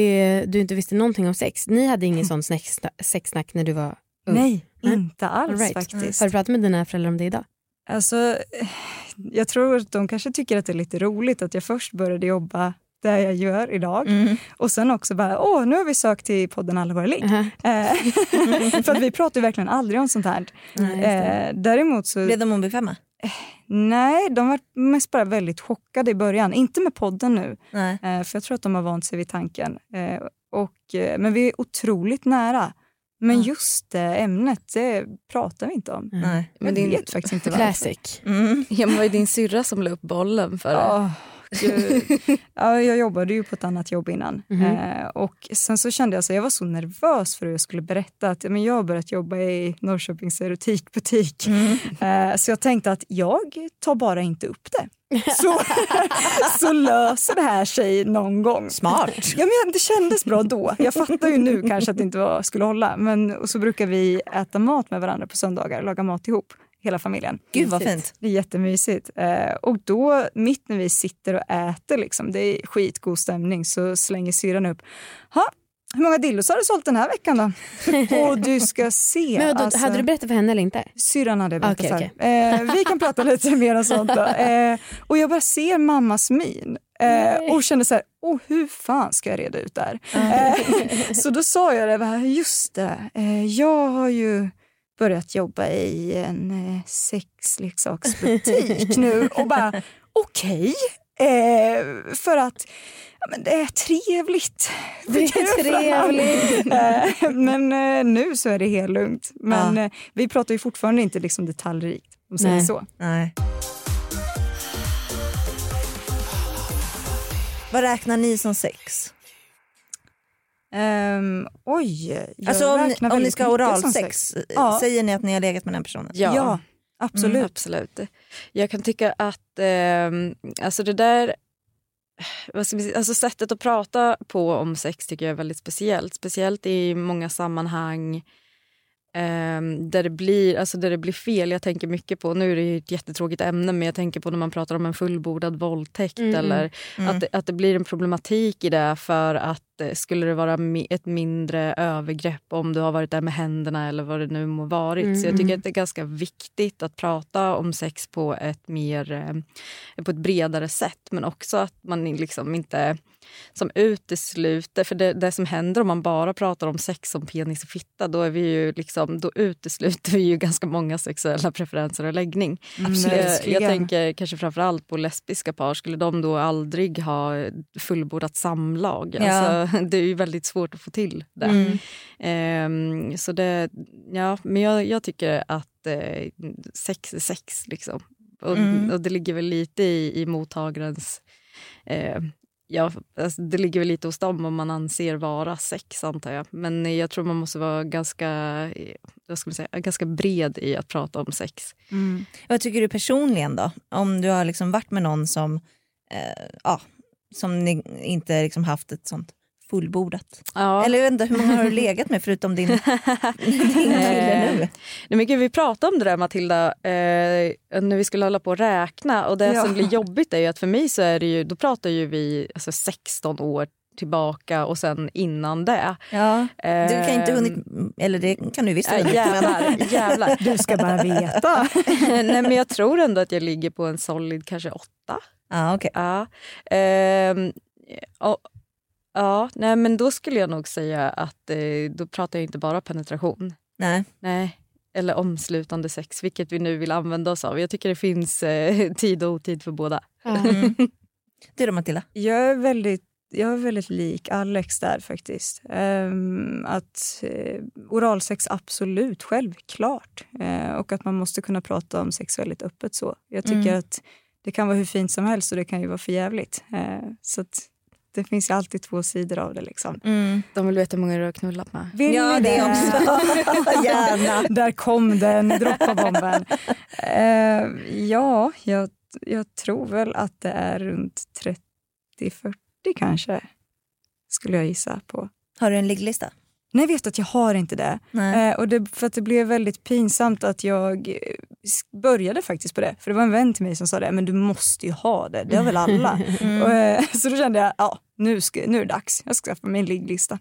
du inte visste någonting om sex. Ni hade ingen sån sexsna- sexsnack när du var ung? Nej, Nej. inte alls All right. faktiskt. Har du pratat med dina föräldrar om det idag? Alltså, jag tror att de kanske tycker att det är lite roligt att jag först började jobba där jag gör idag Mm. och sen också bara, åh nu har vi sökt till podden Alla våra ligg. Uh-huh. Eh, för att vi pratar ju verkligen aldrig om sånt här. Nej, det. Eh, däremot så, Blev de obekväma? nej, de var mest bara väldigt chockade i början. Inte med podden nu, Nej. eh, för jag tror att de har vant sig vid tanken. Eh, och, eh, men vi är otroligt nära. Men Ja. just det ämnet, det pratar vi inte om. Nej. Men din- jag vet faktiskt inte varför. Classic. Mm. Ja, men var det din syrra som la upp bollen för det? Gud. ja, jag jobbade ju på ett annat jobb innan. Mhm. Eh, och sen så kände jag så jag var så nervös för hur jag skulle berätta att men jag har börjat jobba i Norrköpings erotikbutik. Mm. Eh, så jag tänkte att jag tar bara inte upp det. Så, så löser det här sig någon gång. Smart. Ja, men det kändes bra då. Jag fattar ju nu kanske att det inte var, skulle hålla. Men och så brukar vi äta mat med varandra på söndagar, laga mat ihop, hela familjen. Gud vad fint. Det är jättemysigt. Eh, och då, mitt när vi sitter och äter, liksom, det är skitgod stämning, så slänger syrran upp. Ha, hur många dildos har du sålt den här veckan då? och du ska se. Men då, alltså- Hade du berättat för henne eller inte? Syrran hade berättat Okej, för. Eh, vi kan prata lite mer om sånt då. Eh, och jag bara ser mammas min. Eh, och kände så här, oh, hur fan ska jag reda ut det här? Eh, så då sa jag det, just det, eh, jag har ju börjat jobba i en eh, sexleksaksbutik nu och bara okej. Eh, för att ja, men det är trevligt. Det är trevligt. Eh, men eh, nu så är det helt lugnt. Men Ja. eh, vi pratar ju fortfarande inte liksom detaljrikt. Om säger Nej. så. Nej. Vad räknar ni som sex? Ehm, oj, jag Alltså om, ni- om ni ska ha oralsex, Ja. säger ni att ni har legat med den personen? Ja, absolut. Mm, absolut. Jag kan tycka att ehm, alltså det där... Vad ska vi säga, alltså sättet att prata på om sex tycker jag är väldigt speciellt. Speciellt i många sammanhang ehm, där, det blir, alltså där det blir fel. Jag tänker mycket på, nu är det ju ett jättetråkigt ämne, men jag tänker på när man pratar om en fullbordad våldtäkt Mm, eller Mm. att, det, att det blir en problematik i det för att eh, skulle det vara ett mindre övergrepp om du har varit där med händerna eller vad det nu må varit. Så jag tycker Mm. att det är ganska viktigt att prata om sex på ett mer eh, på ett bredare sätt men också att man liksom inte som utesluter, för det, det som händer om man bara pratar om sex som penis och fitta då, är vi ju liksom, då utesluter vi ju ganska många sexuella preferenser och läggning. Absolut. Jag, jag Verkligen. tänker kanske framförallt på lesbiska par. Skulle de då aldrig ha fullbordat samlag? Ja. Alltså, det är ju väldigt svårt att få till det. Mm. Ehm, så det, ja, men jag, jag tycker att eh, sex är sex. Liksom. Och, Mm. och det ligger väl lite i, i mottagarens... Eh, ja, alltså, det ligger väl lite hos dem om man anser vara sex, antar jag. Men jag tror man måste vara ganska, eh, vad ska man säga, ganska bred i att prata om sex. Mm. Vad tycker du personligen då? Om du har liksom varit med någon som, eh, ja, som inte liksom haft ett sånt fullbordat. Ja. Eller inte, hur många har du legat med förutom din, din kille nu? Nej, men gud, vi pratade om det där Matilda, eh, när vi skulle hålla på att räkna. Och det Ja. som blir jobbigt är ju att för mig så är det ju, då pratar ju vi alltså 16 år tillbaka och sen innan det. Ja, du kan inte hunnit, eller det kan du visst Äh, jävlar, jävlar. Du ska bara veta. Nej, men jag tror ändå att jag ligger på en solid kanske åtta. Ja, okej. Ja. Ehm, och, ja, nej, men då skulle jag nog säga att eh, då pratar jag inte bara penetration. Nej. Nej. Eller omslutande sex, vilket vi nu vill använda oss av. Jag tycker det finns eh, tid och otid för båda. Mm. Du då Matilda? Jag är väldigt jag är väldigt lik Alex där faktiskt. Ehm, att eh, oralsex absolut, självklart. Eh, och att man måste kunna prata om sex väldigt öppet så. Jag tycker Mm. att det kan vara hur fint som helst och det kan ju vara för jävligt. Eh, så att det finns ju alltid två sidor av det liksom. Mm. De vill veta hur många du har knullat med. Vill Ja, det också. Gärna. Där kom den, droppa bomben. Eh, ja, jag, jag tror väl att det är runt 30-40 kanske. Skulle jag gissa på. Har du en ligglista? Nej, vet att jag har inte det. Eh, och det. För att det blev väldigt pinsamt att jag började faktiskt på det. För det var en vän till mig som sa det, men du måste ju ha det, det har väl alla. och, eh, så då kände jag, ja nu, ska, nu är det dags, jag ska skaffa mig en ligglista.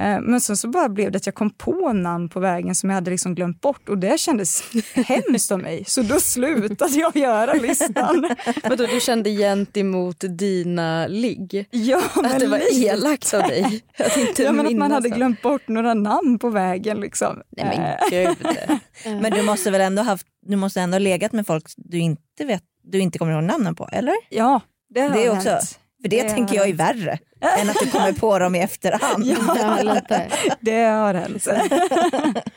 Eh, men sen så bara blev det att jag kom på namn på vägen som jag hade liksom glömt bort och det kändes hemskt av mig. Så då slutade jag göra listan. Men då, du kände gentemot dina ligg? Ja, men Att det var lite. elakt av dig att inte Ja, men att man hade glömt bort några namn på vägen. Liksom. Nej men Eh, gud. Men du måste väl ändå haft, du måste ändå ha legat med folk du inte vet, du inte kommer ihåg namnen på, eller? Ja, det har Det är också, hänt. För det, Det tänker jag är värre än att du kommer på dem i efterhand. Ja, lite. Det har hänt.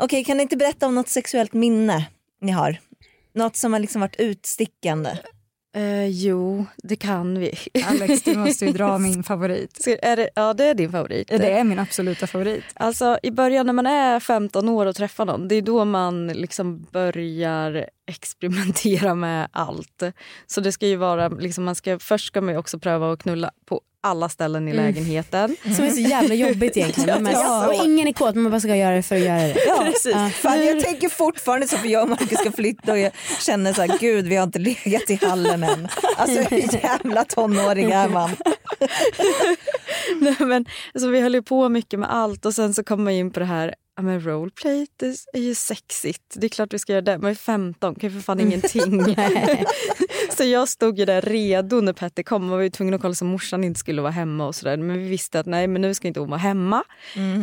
Okej, kan ni inte berätta om något sexuellt minne ni har? Något som har liksom varit utstickande. Eh, jo, det kan vi. Alex, du måste ju dra min favorit. Ska, är det, ja, det är din favorit. Det är min absoluta favorit. Alltså i början när man är 15 år och träffar någon, det är då man liksom börjar experimentera med allt. Så det ska ju vara, liksom, man ska, först ska man ju också pröva att knulla på alla ställen i lägenheten. Som är så jävla jobbigt egentligen. Men, Ja. och ingen är kåt, man bara ska göra det för att göra det. Precis. Ja. Fan, jag tänker fortfarande så för jag och Marcus ska flytta och jag känner så här, gud vi har inte legat i hallen än. Alltså jävla tonåring är man? Nej, men, alltså, vi höll ju på mycket med allt och sen så kom man in på det här Ja, men roleplay det är ju sexigt. Det är klart vi ska göra det. Man är 15, kan ju för fan ingenting. så jag stod ju där redo när Petter kom. Man var ju tvungen att kolla så morsan inte skulle vara hemma och sådär. Men vi visste att nej, men nu ska inte hon vara hemma.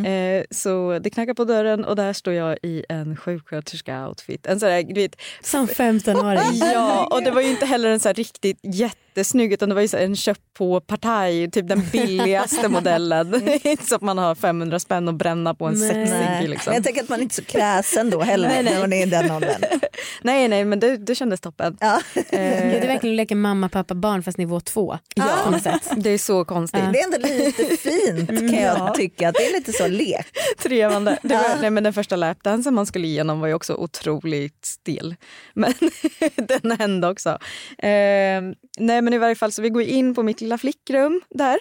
Eh, så det knackar på dörren och där står jag i en sjuksköterska-outfit. En sån där, du vet, Som 15-åring. Ja, och det var ju inte heller en så riktigt jättesnygg utan det var ju så en köpt på partaj, typ den billigaste modellen. Inte så att man har 500 spänn att bränna på en Nej. sexig. Liksom. jag tänker att man är inte är så kräsen då heller när man är i den åldern. Nej, nej, men det, det kändes toppen. Ja. Gud, Det är verkligen att leka mamma, pappa, barn fast nivå två. Sätt. Det är så konstigt. Det är ändå lite fint kan jag tycka. Det är lite så lek. Trevande. Det var, nej, men den första lapdansen man skulle igenom var ju också otroligt stel. Men den hände också. Eh, nej men i varje fall så vi går in på mitt lilla flickrum där.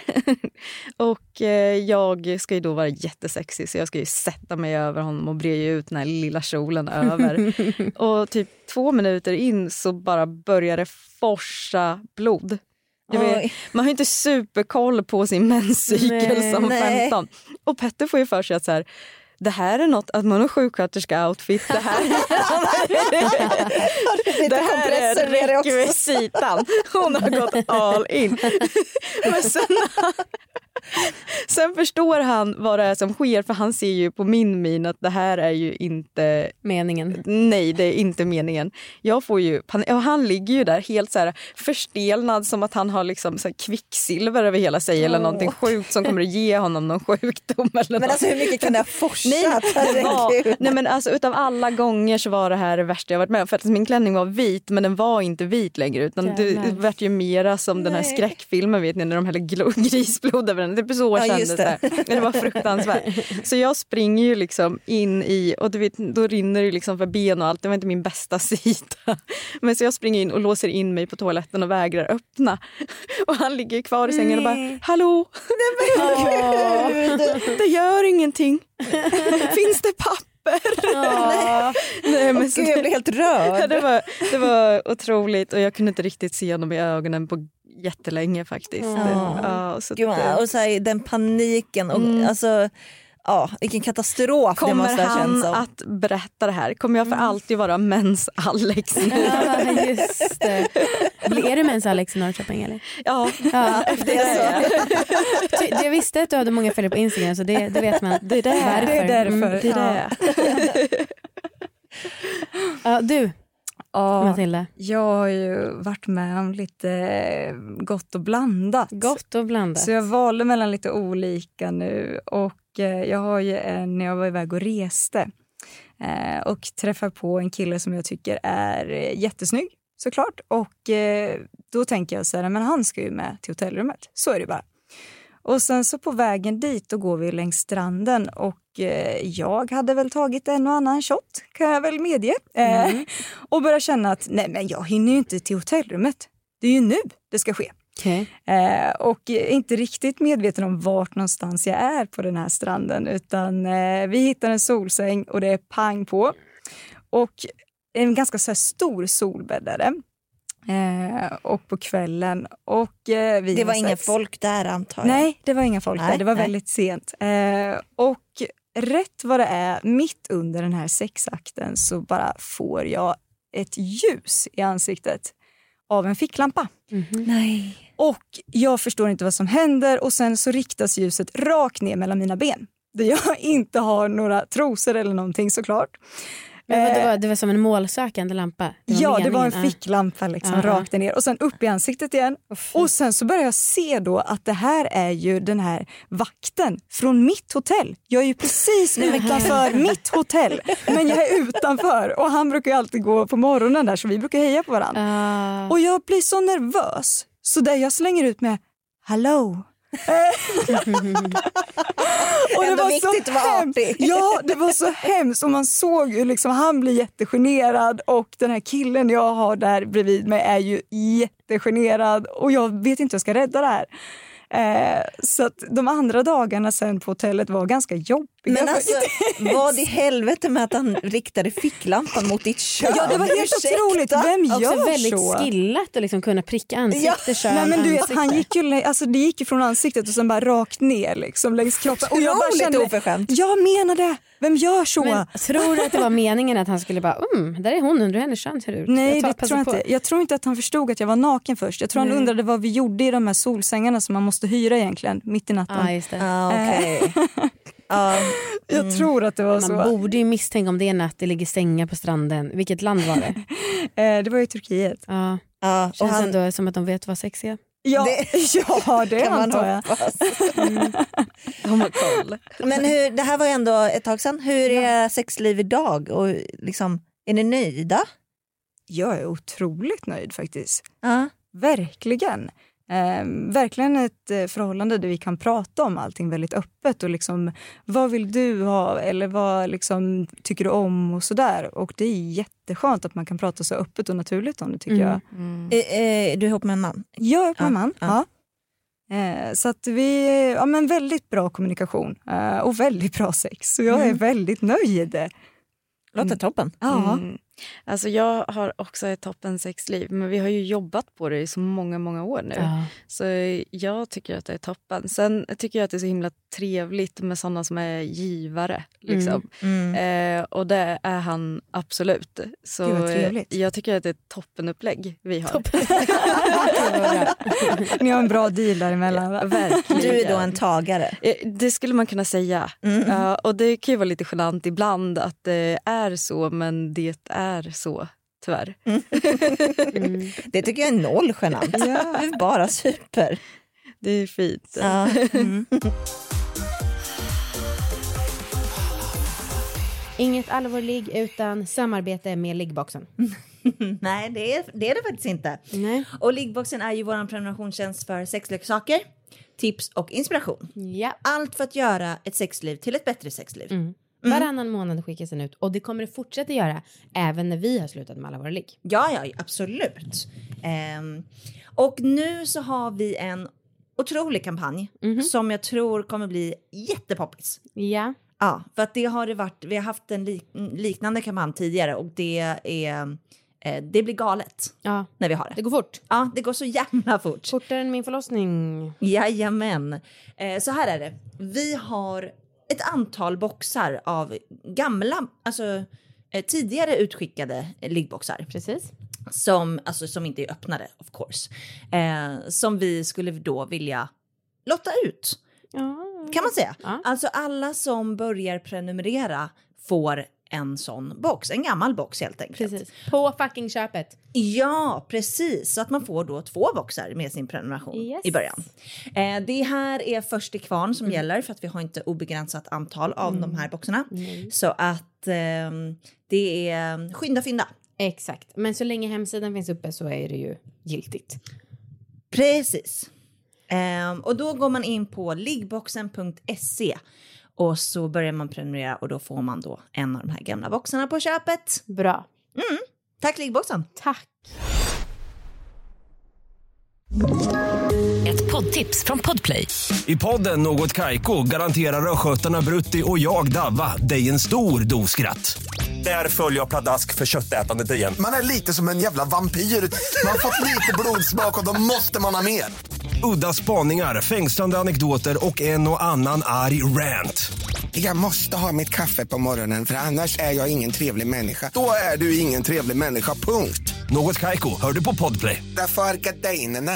och eh, jag ska ju då vara jättesexig så jag ska ju sätta mig över honom och bre ut den här lilla kjolen över. och typ två minuter in så bara börjar det forsa blod. Vet, man har inte superkoll på sin menscykel Nej. som Nej. 15. Och Petter får ju för sig att så här, det här är något, att man har sjuksköterska-outfit, det här, det här är rekvisitan. Hon har gått all in. Men sen, sen förstår han vad det är som sker för han ser ju på min min att det här är ju inte Meningen. Nej, det är inte meningen. Jag får ju panik. Och han ligger ju där helt så här förstelnad som att han har liksom så kvicksilver över hela sig eller någonting sjukt som kommer att ge honom någon sjukdom. Eller Men något. alltså hur mycket kan det ha forsat? Nej, det var, nej men alltså utav alla gånger så var det här det värsta jag varit med om. För att min klänning var vit men den var inte vit längre utan det, vart ju mera som den här Nej. skräckfilmen vet ni när de häller grisblod över den. Det så Ja, kändes det. det. Det var fruktansvärt. Så jag springer ju liksom in i och du vet, då rinner det liksom för ben och allt. Det var inte min bästa sida. Men så jag springer in och låser in mig på toaletten och vägrar öppna. Och han ligger kvar i sängen och bara hallå? Det gör ingenting. Finns det papper? Nej, men så Gud, jag blir helt ja, rörd. det, var, det var otroligt och jag kunde inte riktigt se honom i ögonen på jättelänge faktiskt. Ja, så Gud, eh, och så här, den paniken och alltså, ja, vilken katastrof det Kommer måste ha han känts som. att berätta det här? Kommer jag för alltid vara mens-Alex nu? Ja, just det. Är du mens Alex i Norrköping eller? Ja, Ja, det är jag. Ty- Jag visste att du hade många följare på Instagram så det, det vet man. Det är det. Varför. Det är därför. Mm. Det är det. Ja, du, Ja, Matilda? jag har ju varit med om lite eh, gott och blandat. Gott och blandat. Så jag valde mellan lite olika nu och eh, jag har ju en, när jag var iväg och reste eh, och träffade på en kille som jag tycker är jättesnygg såklart och då tänker jag så här, men han ska ju med till hotellrummet. Så är det bara. Och sen så på vägen dit då går vi längs stranden och eh, jag hade väl tagit en och annan shot kan jag väl medge. Eh, och börjar känna att nej men jag hinner ju inte till hotellrummet. Det är ju nu det ska ske. Okej. Eh, och inte riktigt medveten om vart någonstans jag är på den här stranden utan eh, vi hittar en solsäng och det är pang på. Och en ganska så stor solbädd är det. Eh, och på kvällen. Och, eh, vi Det var inga sex. folk där antar jag. Nej, det var inga folk Nej, där. Det var nej. väldigt sent. Eh, och rätt vad det är, mitt under den här sexakten så bara får jag ett ljus i ansiktet av en ficklampa. Nej. Och jag förstår inte vad som händer och sen så riktas ljuset rakt ner mellan mina ben. Där jag inte har några trosor eller någonting såklart. Men vad, det, Eh, var, det var som en målsökande lampa? ja, det var en ja. ficklampa liksom, Ja, ja. rakt ner och sen upp i ansiktet igen. Och sen så börjar jag se då att det här är ju den här vakten från mitt hotell. Jag är ju precis utanför mitt hotell, men jag är utanför och han brukar ju alltid gå på morgonen där så vi brukar heja på varandra. Ah. Och jag blir så nervös så där jag slänger ut med hallå. Och det Ändå var viktigt så hemskt. Ja, det var så hemskt och man såg ju liksom, han blir jättegenerad och den här killen jag har där bredvid mig är ju jättegenerad och jag vet inte hur jag ska rädda det här. Eh, så att de andra dagarna sen på hotellet var ganska jobbiga. Men alltså, vad i helvete med att han riktade ficklampan mot ditt kön? ja, det var helt Ursäkta? otroligt. Vem Också gör väldigt så? skillat att liksom kunna pricka ansikte, kön, Nej, men du ansikte. han gick ju, alltså, det gick ju från ansiktet och sen bara rakt ner liksom, längs kroppen. Och jag bara kände, oförskämt. jag menar det. Vem gör så? Men tror du att det var meningen att han skulle bara, mm, där är hon, undrar hur hennes kön ser ut. Nej, Jag det tror jag på." inte. Jag tror inte att han förstod att jag var naken först. Jag tror han Nej. undrade vad vi gjorde i de här solsängarna som man måste hyra egentligen, mitt i natten. Ja, just det. Ja. Ja, Jag tror att det var Man så. borde ju misstänka om det är natt, det ligger sängar på stranden. Vilket land var det? Eh, det var i Turkiet. Ja. ja, och Känns han, ändå som att de vet vad sex är. Ja, Det- ja det kan man antar jag. hoppas. Har koll. Men hur, det här var ju ändå ett tag sedan. Hur är era sexliv idag? Och liksom, är ni nöjda? Jag är otroligt nöjd faktiskt. Ja. Verkligen. Eh, verkligen ett eh, förhållande där vi kan prata om allting väldigt öppet och liksom vad vill du ha eller vad liksom, tycker du om och sådär. Och det är jätteskönt att man kan prata så öppet och naturligt om det tycker Mm. jag. Är, är du ihop med en man? Jag är på Ja, en man. ja. Ja. Eh, så att vi, ja men väldigt bra kommunikation eh, och väldigt bra sex. Så jag är Mm. väldigt nöjd. Låter toppen. Ja. Mm. Alltså jag har också ett toppen sexliv, men vi har ju jobbat på det i så många, många år nu. Ja. Så jag tycker att det är toppen. Sen tycker jag att det är så himla trevligt med såna som är givare. Liksom. Mm. Eh, och det är han absolut. Så jag tycker att det är ett toppenupplägg vi har. Ni har en bra deal däremellan. Verkligen. Du är då en tagare. Eh, Det skulle man kunna säga. Mm. Ja, och Det kan ju vara lite genant ibland att det är så, men det är så. Tyvärr. Mm. Det tycker jag är noll genant. Det är bara super. Det är fint. Ja. Inget allvarlig utan samarbete med liggboxen. Nej, det är, det är det faktiskt inte. Nej. Och Liggboxen är ju vår prenumerationstjänst för sexleksaker, tips och inspiration. Ja. Allt för att göra ett sexliv till ett bättre sexliv. Mm. Varannan månad skickas den ut och det kommer det fortsätta göra även när vi har slutat med alla våra ligg. Ja, ja, absolut. Ehm, och nu så har vi en otrolig kampanj som jag tror kommer bli jättepoppis. Ja. Ja, för att det har det varit. Vi har haft en lik, liknande kampanj tidigare och det är. Eh, det blir galet ja, när vi har det det. går fort. Ja, det går så jävla fort. Fortare än min förlossning. Jajamän. Eh, så här är det. Vi har ett antal boxar av gamla, alltså eh, tidigare utskickade liggboxar Precis. som, alltså, som inte är öppnade of course. Eh, som vi skulle då vilja lotta ut Ja. kan man säga. Ja. Alltså alla som börjar prenumerera får en sån box, en gammal box helt enkelt. Precis. På fucking köpet. Ja, precis. Så att man får då två boxar med sin prenumeration Yes. i början. Eh, det här är först till kvarn Mm. som gäller för att vi har inte obegränsat antal av de här boxarna. Så att ehm, det är skynda fynda. Exakt. Men så länge hemsidan finns uppe så är det ju giltigt. Precis. Ehm, och då går man in på liggboxen.se och så börjar man prenumerera och då får man då en av de här gamla boxarna på köpet. Bra. Tack liggboxen! Tack. Ett poddtips från Podplay. I podden Något Kaiko garanterar östgötarna Brutti och jag, Davva, dig en stor dos skratt. Där följer jag pladask för köttätandet igen. Man är lite som en jävla vampyr. Man har fått lite blodsmak och då måste man ha mer. Udda spaningar, fängslande anekdoter och en och annan arg rant. Jag måste ha mitt kaffe på morgonen för annars är jag ingen trevlig människa. Då är du ingen trevlig människa, punkt. Något Kaiko, hör du på Podplay. Därför är gardinerna.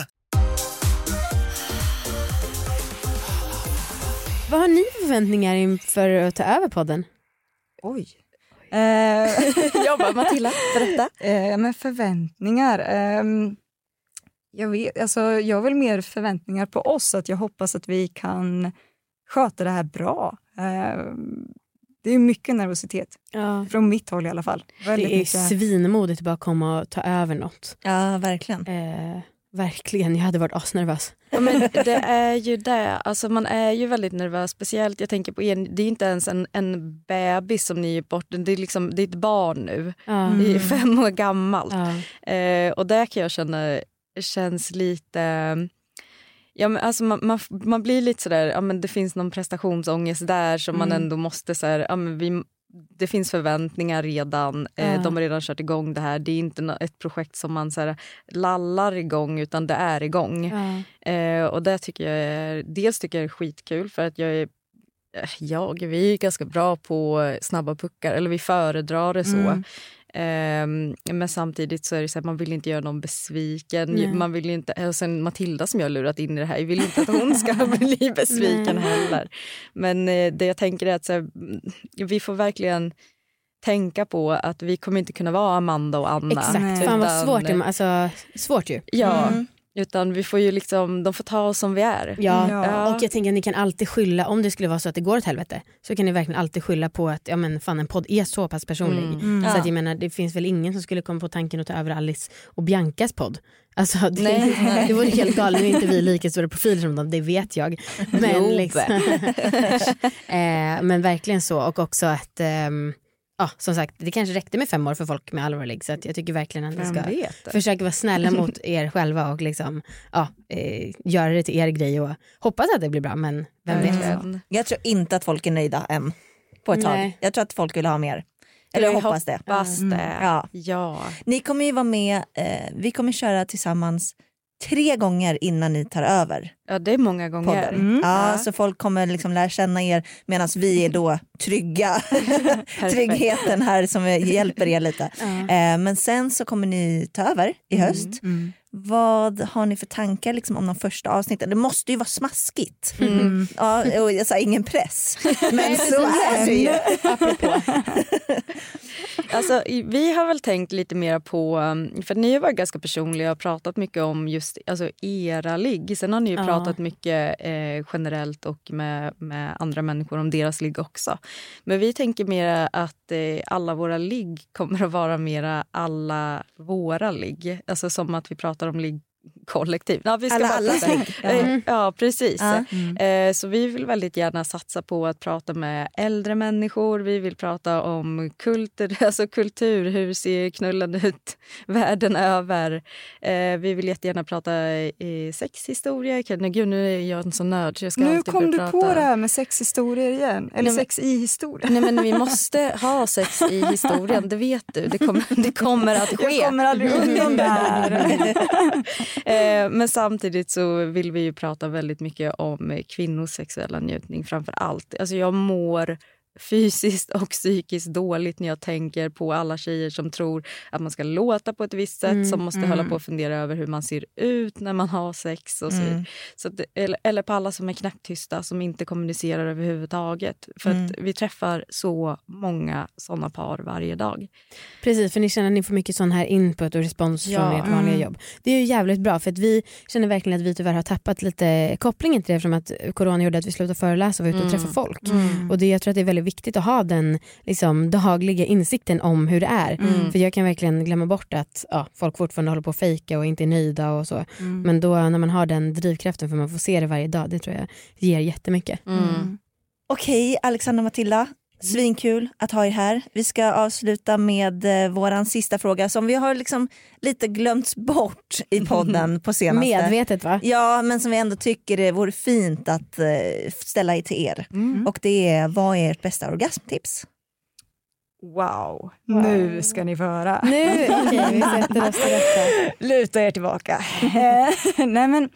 Vad har ni för förväntningar inför att ta över podden? Oj. Eh, Jag bara, Matilda, berätta. eh, men förväntningar. ehm, jag, vet, alltså, jag har väl mer förväntningar på oss. Att jag hoppas att vi kan sköta det här bra. Ehm, det är mycket nervositet. Ja. Från mitt håll i alla fall. Väldigt Det är mycket. svinmodigt att bara komma och ta över något. Ja, verkligen. Eh, verkligen, jag hade varit asnervös. Ja, men det är ju det. Alltså, man är ju väldigt nervös. Speciellt, jag tänker på er, det är inte ens en, en bebis som ni är bort. Det är, liksom, det är ett barn nu. Ja. Det är fem år gammalt. Ja. Eh, och där kan jag känna känns lite... Ja, men alltså man, man, man blir lite sådär, ja, men det finns någon prestationsångest där som man Mm. ändå måste... Så här, ja, men vi, det finns förväntningar redan, Ja. de har redan kört igång det här. Det är inte ett projekt som man så här, lallar igång utan det är igång. Ja. Eh, och det tycker jag är, dels tycker jag är skitkul för att jag är eh, jag, vi är ganska bra på snabba puckar, eller vi föredrar det så. Mm. Ehm, men samtidigt så är det så att man vill inte göra någon besviken. Nej. Man vill inte, och sen Matilda som jag har lurat in i det här, jag vill inte att hon ska bli besviken Nej. heller. Men eh, det jag tänker är att så här, vi får verkligen tänka på att vi kommer inte kunna vara Amanda och Anna. Exakt, Nej. fan vad Utan- svårt alltså, svårt ju. Ja, Mm. Utan vi får ju liksom, de får ta oss som vi är. Ja. Ja. Och jag tänker att ni kan alltid skylla, om det skulle vara så att det går åt helvete, så kan ni verkligen alltid skylla på att ja, men fan, en podd är så pass personlig. Mm. Så Ja. att jag menar, det finns väl ingen som skulle komma på tanken att ta över Alice och Biancas podd. Alltså, det, Nej. det vore helt galet, nu är inte vi lika stora profiler som dem, det vet jag. Men, liksom, eh, men verkligen så och också att ehm, Ja, som sagt, det kanske räckte med fem år för folk med allvarlig så att jag tycker verkligen att ni ska försöka vara snälla mot er själva och liksom, ja, eh, göra det till er grej och hoppas att det blir bra men vem vet. Jag tror inte att folk är nöjda än på ett tag. Nej. Jag tror att folk vill ha mer. Eller jag hoppas det. Hoppas Mm. det. Ja. ja. Ni kommer ju vara med, eh, vi kommer köra tillsammans tre gånger innan ni tar över Ja, det är många gånger. Mm. Ja, Ja. Så folk kommer liksom lära känna er medan vi är då trygga. Tryggheten här som hjälper er lite. Eh, men sen så kommer ni ta över i höst. Mm. Vad har ni för tankar liksom, om de första avsnitten? Det måste ju vara smaskigt. Mm. Ja, och jag sa ingen press. Men så är det ju. Alltså, vi har väl tänkt lite mer på, um, för ni har varit ganska personliga och pratat mycket om just alltså, era ligg. Sen har ni ju Ja pratat mycket eh, generellt och med, med andra människor om deras ligg också. Men vi tänker mer att eh, alla våra ligg kommer att vara mera alla våra ligg. Alltså som att vi pratar om ligg kollektiv. Ja, vi ska Alla bara ligg. Ja. Eh, Ja, precis. Ja. Eh, Så vi vill väldigt gärna satsa på att prata med äldre människor. Vi vill prata om kultur, alltså kultur. Hur ser knullen ut världen över? Eh, Vi vill jättegärna prata sexhistoria. Nej, Gud, nu är jag en sån nörd så jag ska Nu kom du prata. på det här med sexhistorier igen. Eller Nej, sex i historia. Nej, men vi måste ha sex i historien, det vet du. Det kommer, det kommer att ske. Jag kommer aldrig undan det här. Eh, men samtidigt så vill vi ju prata väldigt mycket om kvinnors sexuella njutning framför allt. Alltså jag mår fysiskt och psykiskt dåligt när jag tänker på alla tjejer som tror att man ska låta på ett visst sätt, Mm, som måste mm. hålla på och fundera över hur man ser ut när man har sex. Och så. Mm. Så att, eller, eller på alla som är knäpptysta, som inte kommunicerar överhuvudtaget. För Mm. att vi träffar så många såna par varje dag. Precis, för ni känner att ni får mycket sån här input och respons Ja. från ert vanliga Mm. jobb. Det är ju jävligt bra för att vi känner verkligen att vi tyvärr har tappat lite kopplingen till det eftersom att corona gjorde att vi slutade föreläsa och var ute och Mm. träffa folk. Mm. Och det, jag tror att det är väldigt viktigt att ha den liksom, dagliga insikten om hur det är. Mm. För jag kan verkligen glömma bort att ja, folk fortfarande håller på att fejka och inte är nöjda och så. Mm. Men då när man har den drivkraften för man får se det varje dag, det tror jag ger jättemycket. Mm. Okej, Alexandra och Matilda. Svinkul att ha er här. Vi ska avsluta med eh, våran sista fråga som vi har liksom lite glömts bort i podden på senaste. Medvetet va? Ja, men som vi ändå tycker det vore fint att eh, ställa i till er. Mm. Och det är, vad är ert bästa orgasmtips? Wow, nu ska ni få höra. Nu, okej vi sätter oss till detta. Luta er tillbaka. Nej, men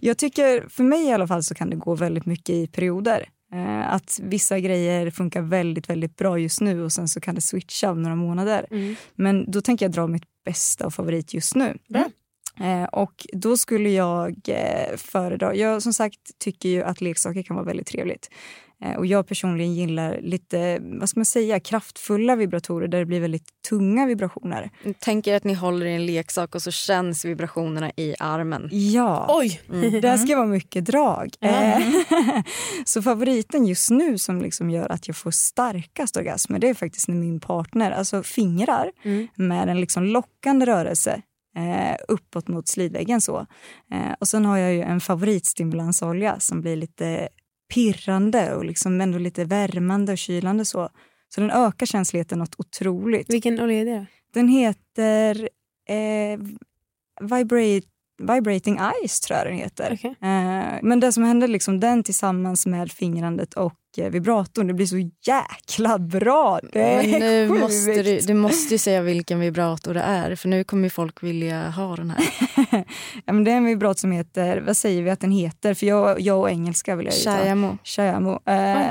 jag tycker, för mig i alla fall så kan det gå väldigt mycket i perioder. Eh, att vissa grejer funkar väldigt, väldigt bra just nu och sen så kan det switcha om några månader. Mm. Men då tänker jag dra mitt bästa och favorit just nu. Bra. Eh, och då skulle jag eh, föredra, jag som sagt tycker ju att leksaker kan vara väldigt trevligt. Eh, och jag personligen gillar lite, vad ska man säga, kraftfulla vibratorer där det blir väldigt tunga vibrationer. Tänker att ni håller i en leksak och så känns vibrationerna i armen. Ja. Oj! Det ska vara mycket drag. Eh, så favoriten just nu som liksom gör att jag får starkast orgasmer det är faktiskt när min partner alltså fingrar Mm. med en liksom lockande rörelse eh, uppåt mot slidväggen. Så. Eh, och sen har jag ju en favoritstimulansolja som blir lite pirrande och liksom ändå lite värmande och kylande. Så, så den ökar känsligheten något otroligt. Vilken olja är det? Den heter eh, Vibrate, Vibrating Ice, tror jag den heter. Okej. Eh, men det som händer, liksom, den tillsammans med fingrandet och eh, vibratorn, det blir så jäkla bra. Det är Men nu sjukt. måste du, du måste ju säga vilken vibrator det är för nu kommer ju folk vilja ha den här. ja, men det är en vibrator som heter, vad säger vi att den heter? För jag, jag och engelska vill jag ju ta. Shayamo. Shayamo. Eh,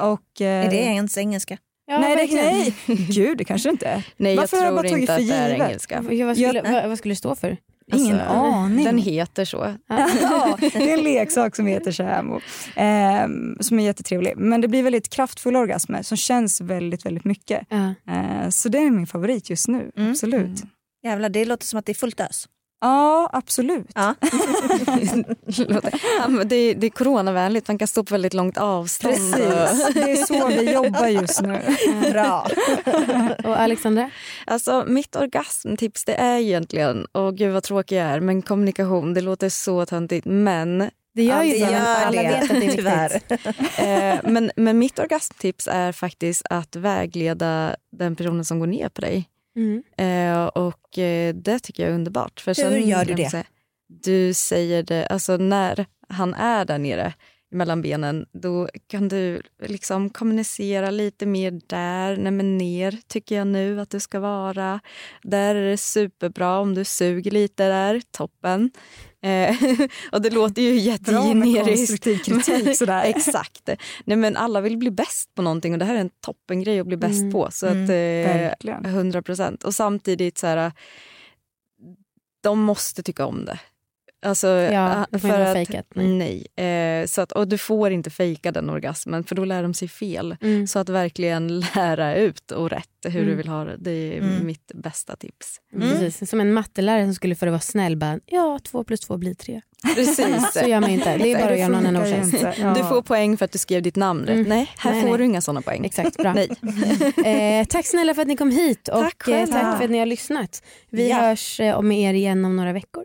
och, eh, Är det ens engelska? Ja, nej, det, nej, gud det kanske inte är. Nej Varför jag har jag tror bara tagit inte för givet? engelska. Ja, vad, skulle, Jag- vad, vad skulle det stå för? Ingen Alltså, aning. Den heter så. ja, det är en leksak som heter Shamo. Eh, som är jättetrevlig. Men det blir väldigt kraftfulla orgasmer som känns väldigt, väldigt mycket. Ja. Eh, så det är min favorit just nu. Mm. Absolut. Jävlar, det låter som att det är fullt ös. Ja, absolut. Ja. Ja, men det, det är coronavänligt, man kan stå på väldigt långt avstånd. Precis. Det är så vi jobbar just nu. Bra. Och Alexandra? Alltså, mitt orgasmtips det är egentligen, och gud vad tråkig jag är, men kommunikation. Det låter så töntigt, men, Det gör ju det gör alla det, vet att det är tyvärr. eh, men, men mitt orgasmtips är faktiskt att vägleda den personen som går ner på dig. Mm. Eh, och eh, det tycker jag är underbart. För Hur sen, gör du det? Du säger det, alltså när han är där nere mellan benen, då kan du liksom kommunicera lite mer där. Nej men ner tycker jag nu att du ska vara. Där är det superbra om du suger lite där, toppen. Eh, och det låter ju Bra med jättegeneriskt. konstruktiv kritik. Sådär. Exakt. Nej, men alla vill bli bäst på någonting och det här är en toppengrej att bli bäst Mm. på. Så Mm. att, eh, Verkligen. 100 procent. Och samtidigt så här, de måste tycka om det. Alltså, Ja, det får inte vara fejkat, nej. Nej. Eh, så att, och du får inte fejka den orgasmen för då lär de sig fel. Mm. Så att verkligen lära ut och rätt hur du Mm. vill ha det, det är Mm. mitt bästa tips. Mm. Precis. Som en mattelärare som skulle för att vara snäll bara, ja två plus två blir tre. Precis. Så gör man inte. Det är bara att göra någon en inte. Ja. Du får poäng för att du skrev ditt namn rätt. Mm. Nej, här Nej, får nej. du inga såna poäng. Exakt, bra. Eh, tack snälla för att ni kom hit och Tack eh, själva. tack för att ni har lyssnat. Vi Ja. hörs eh, med er igen om några veckor.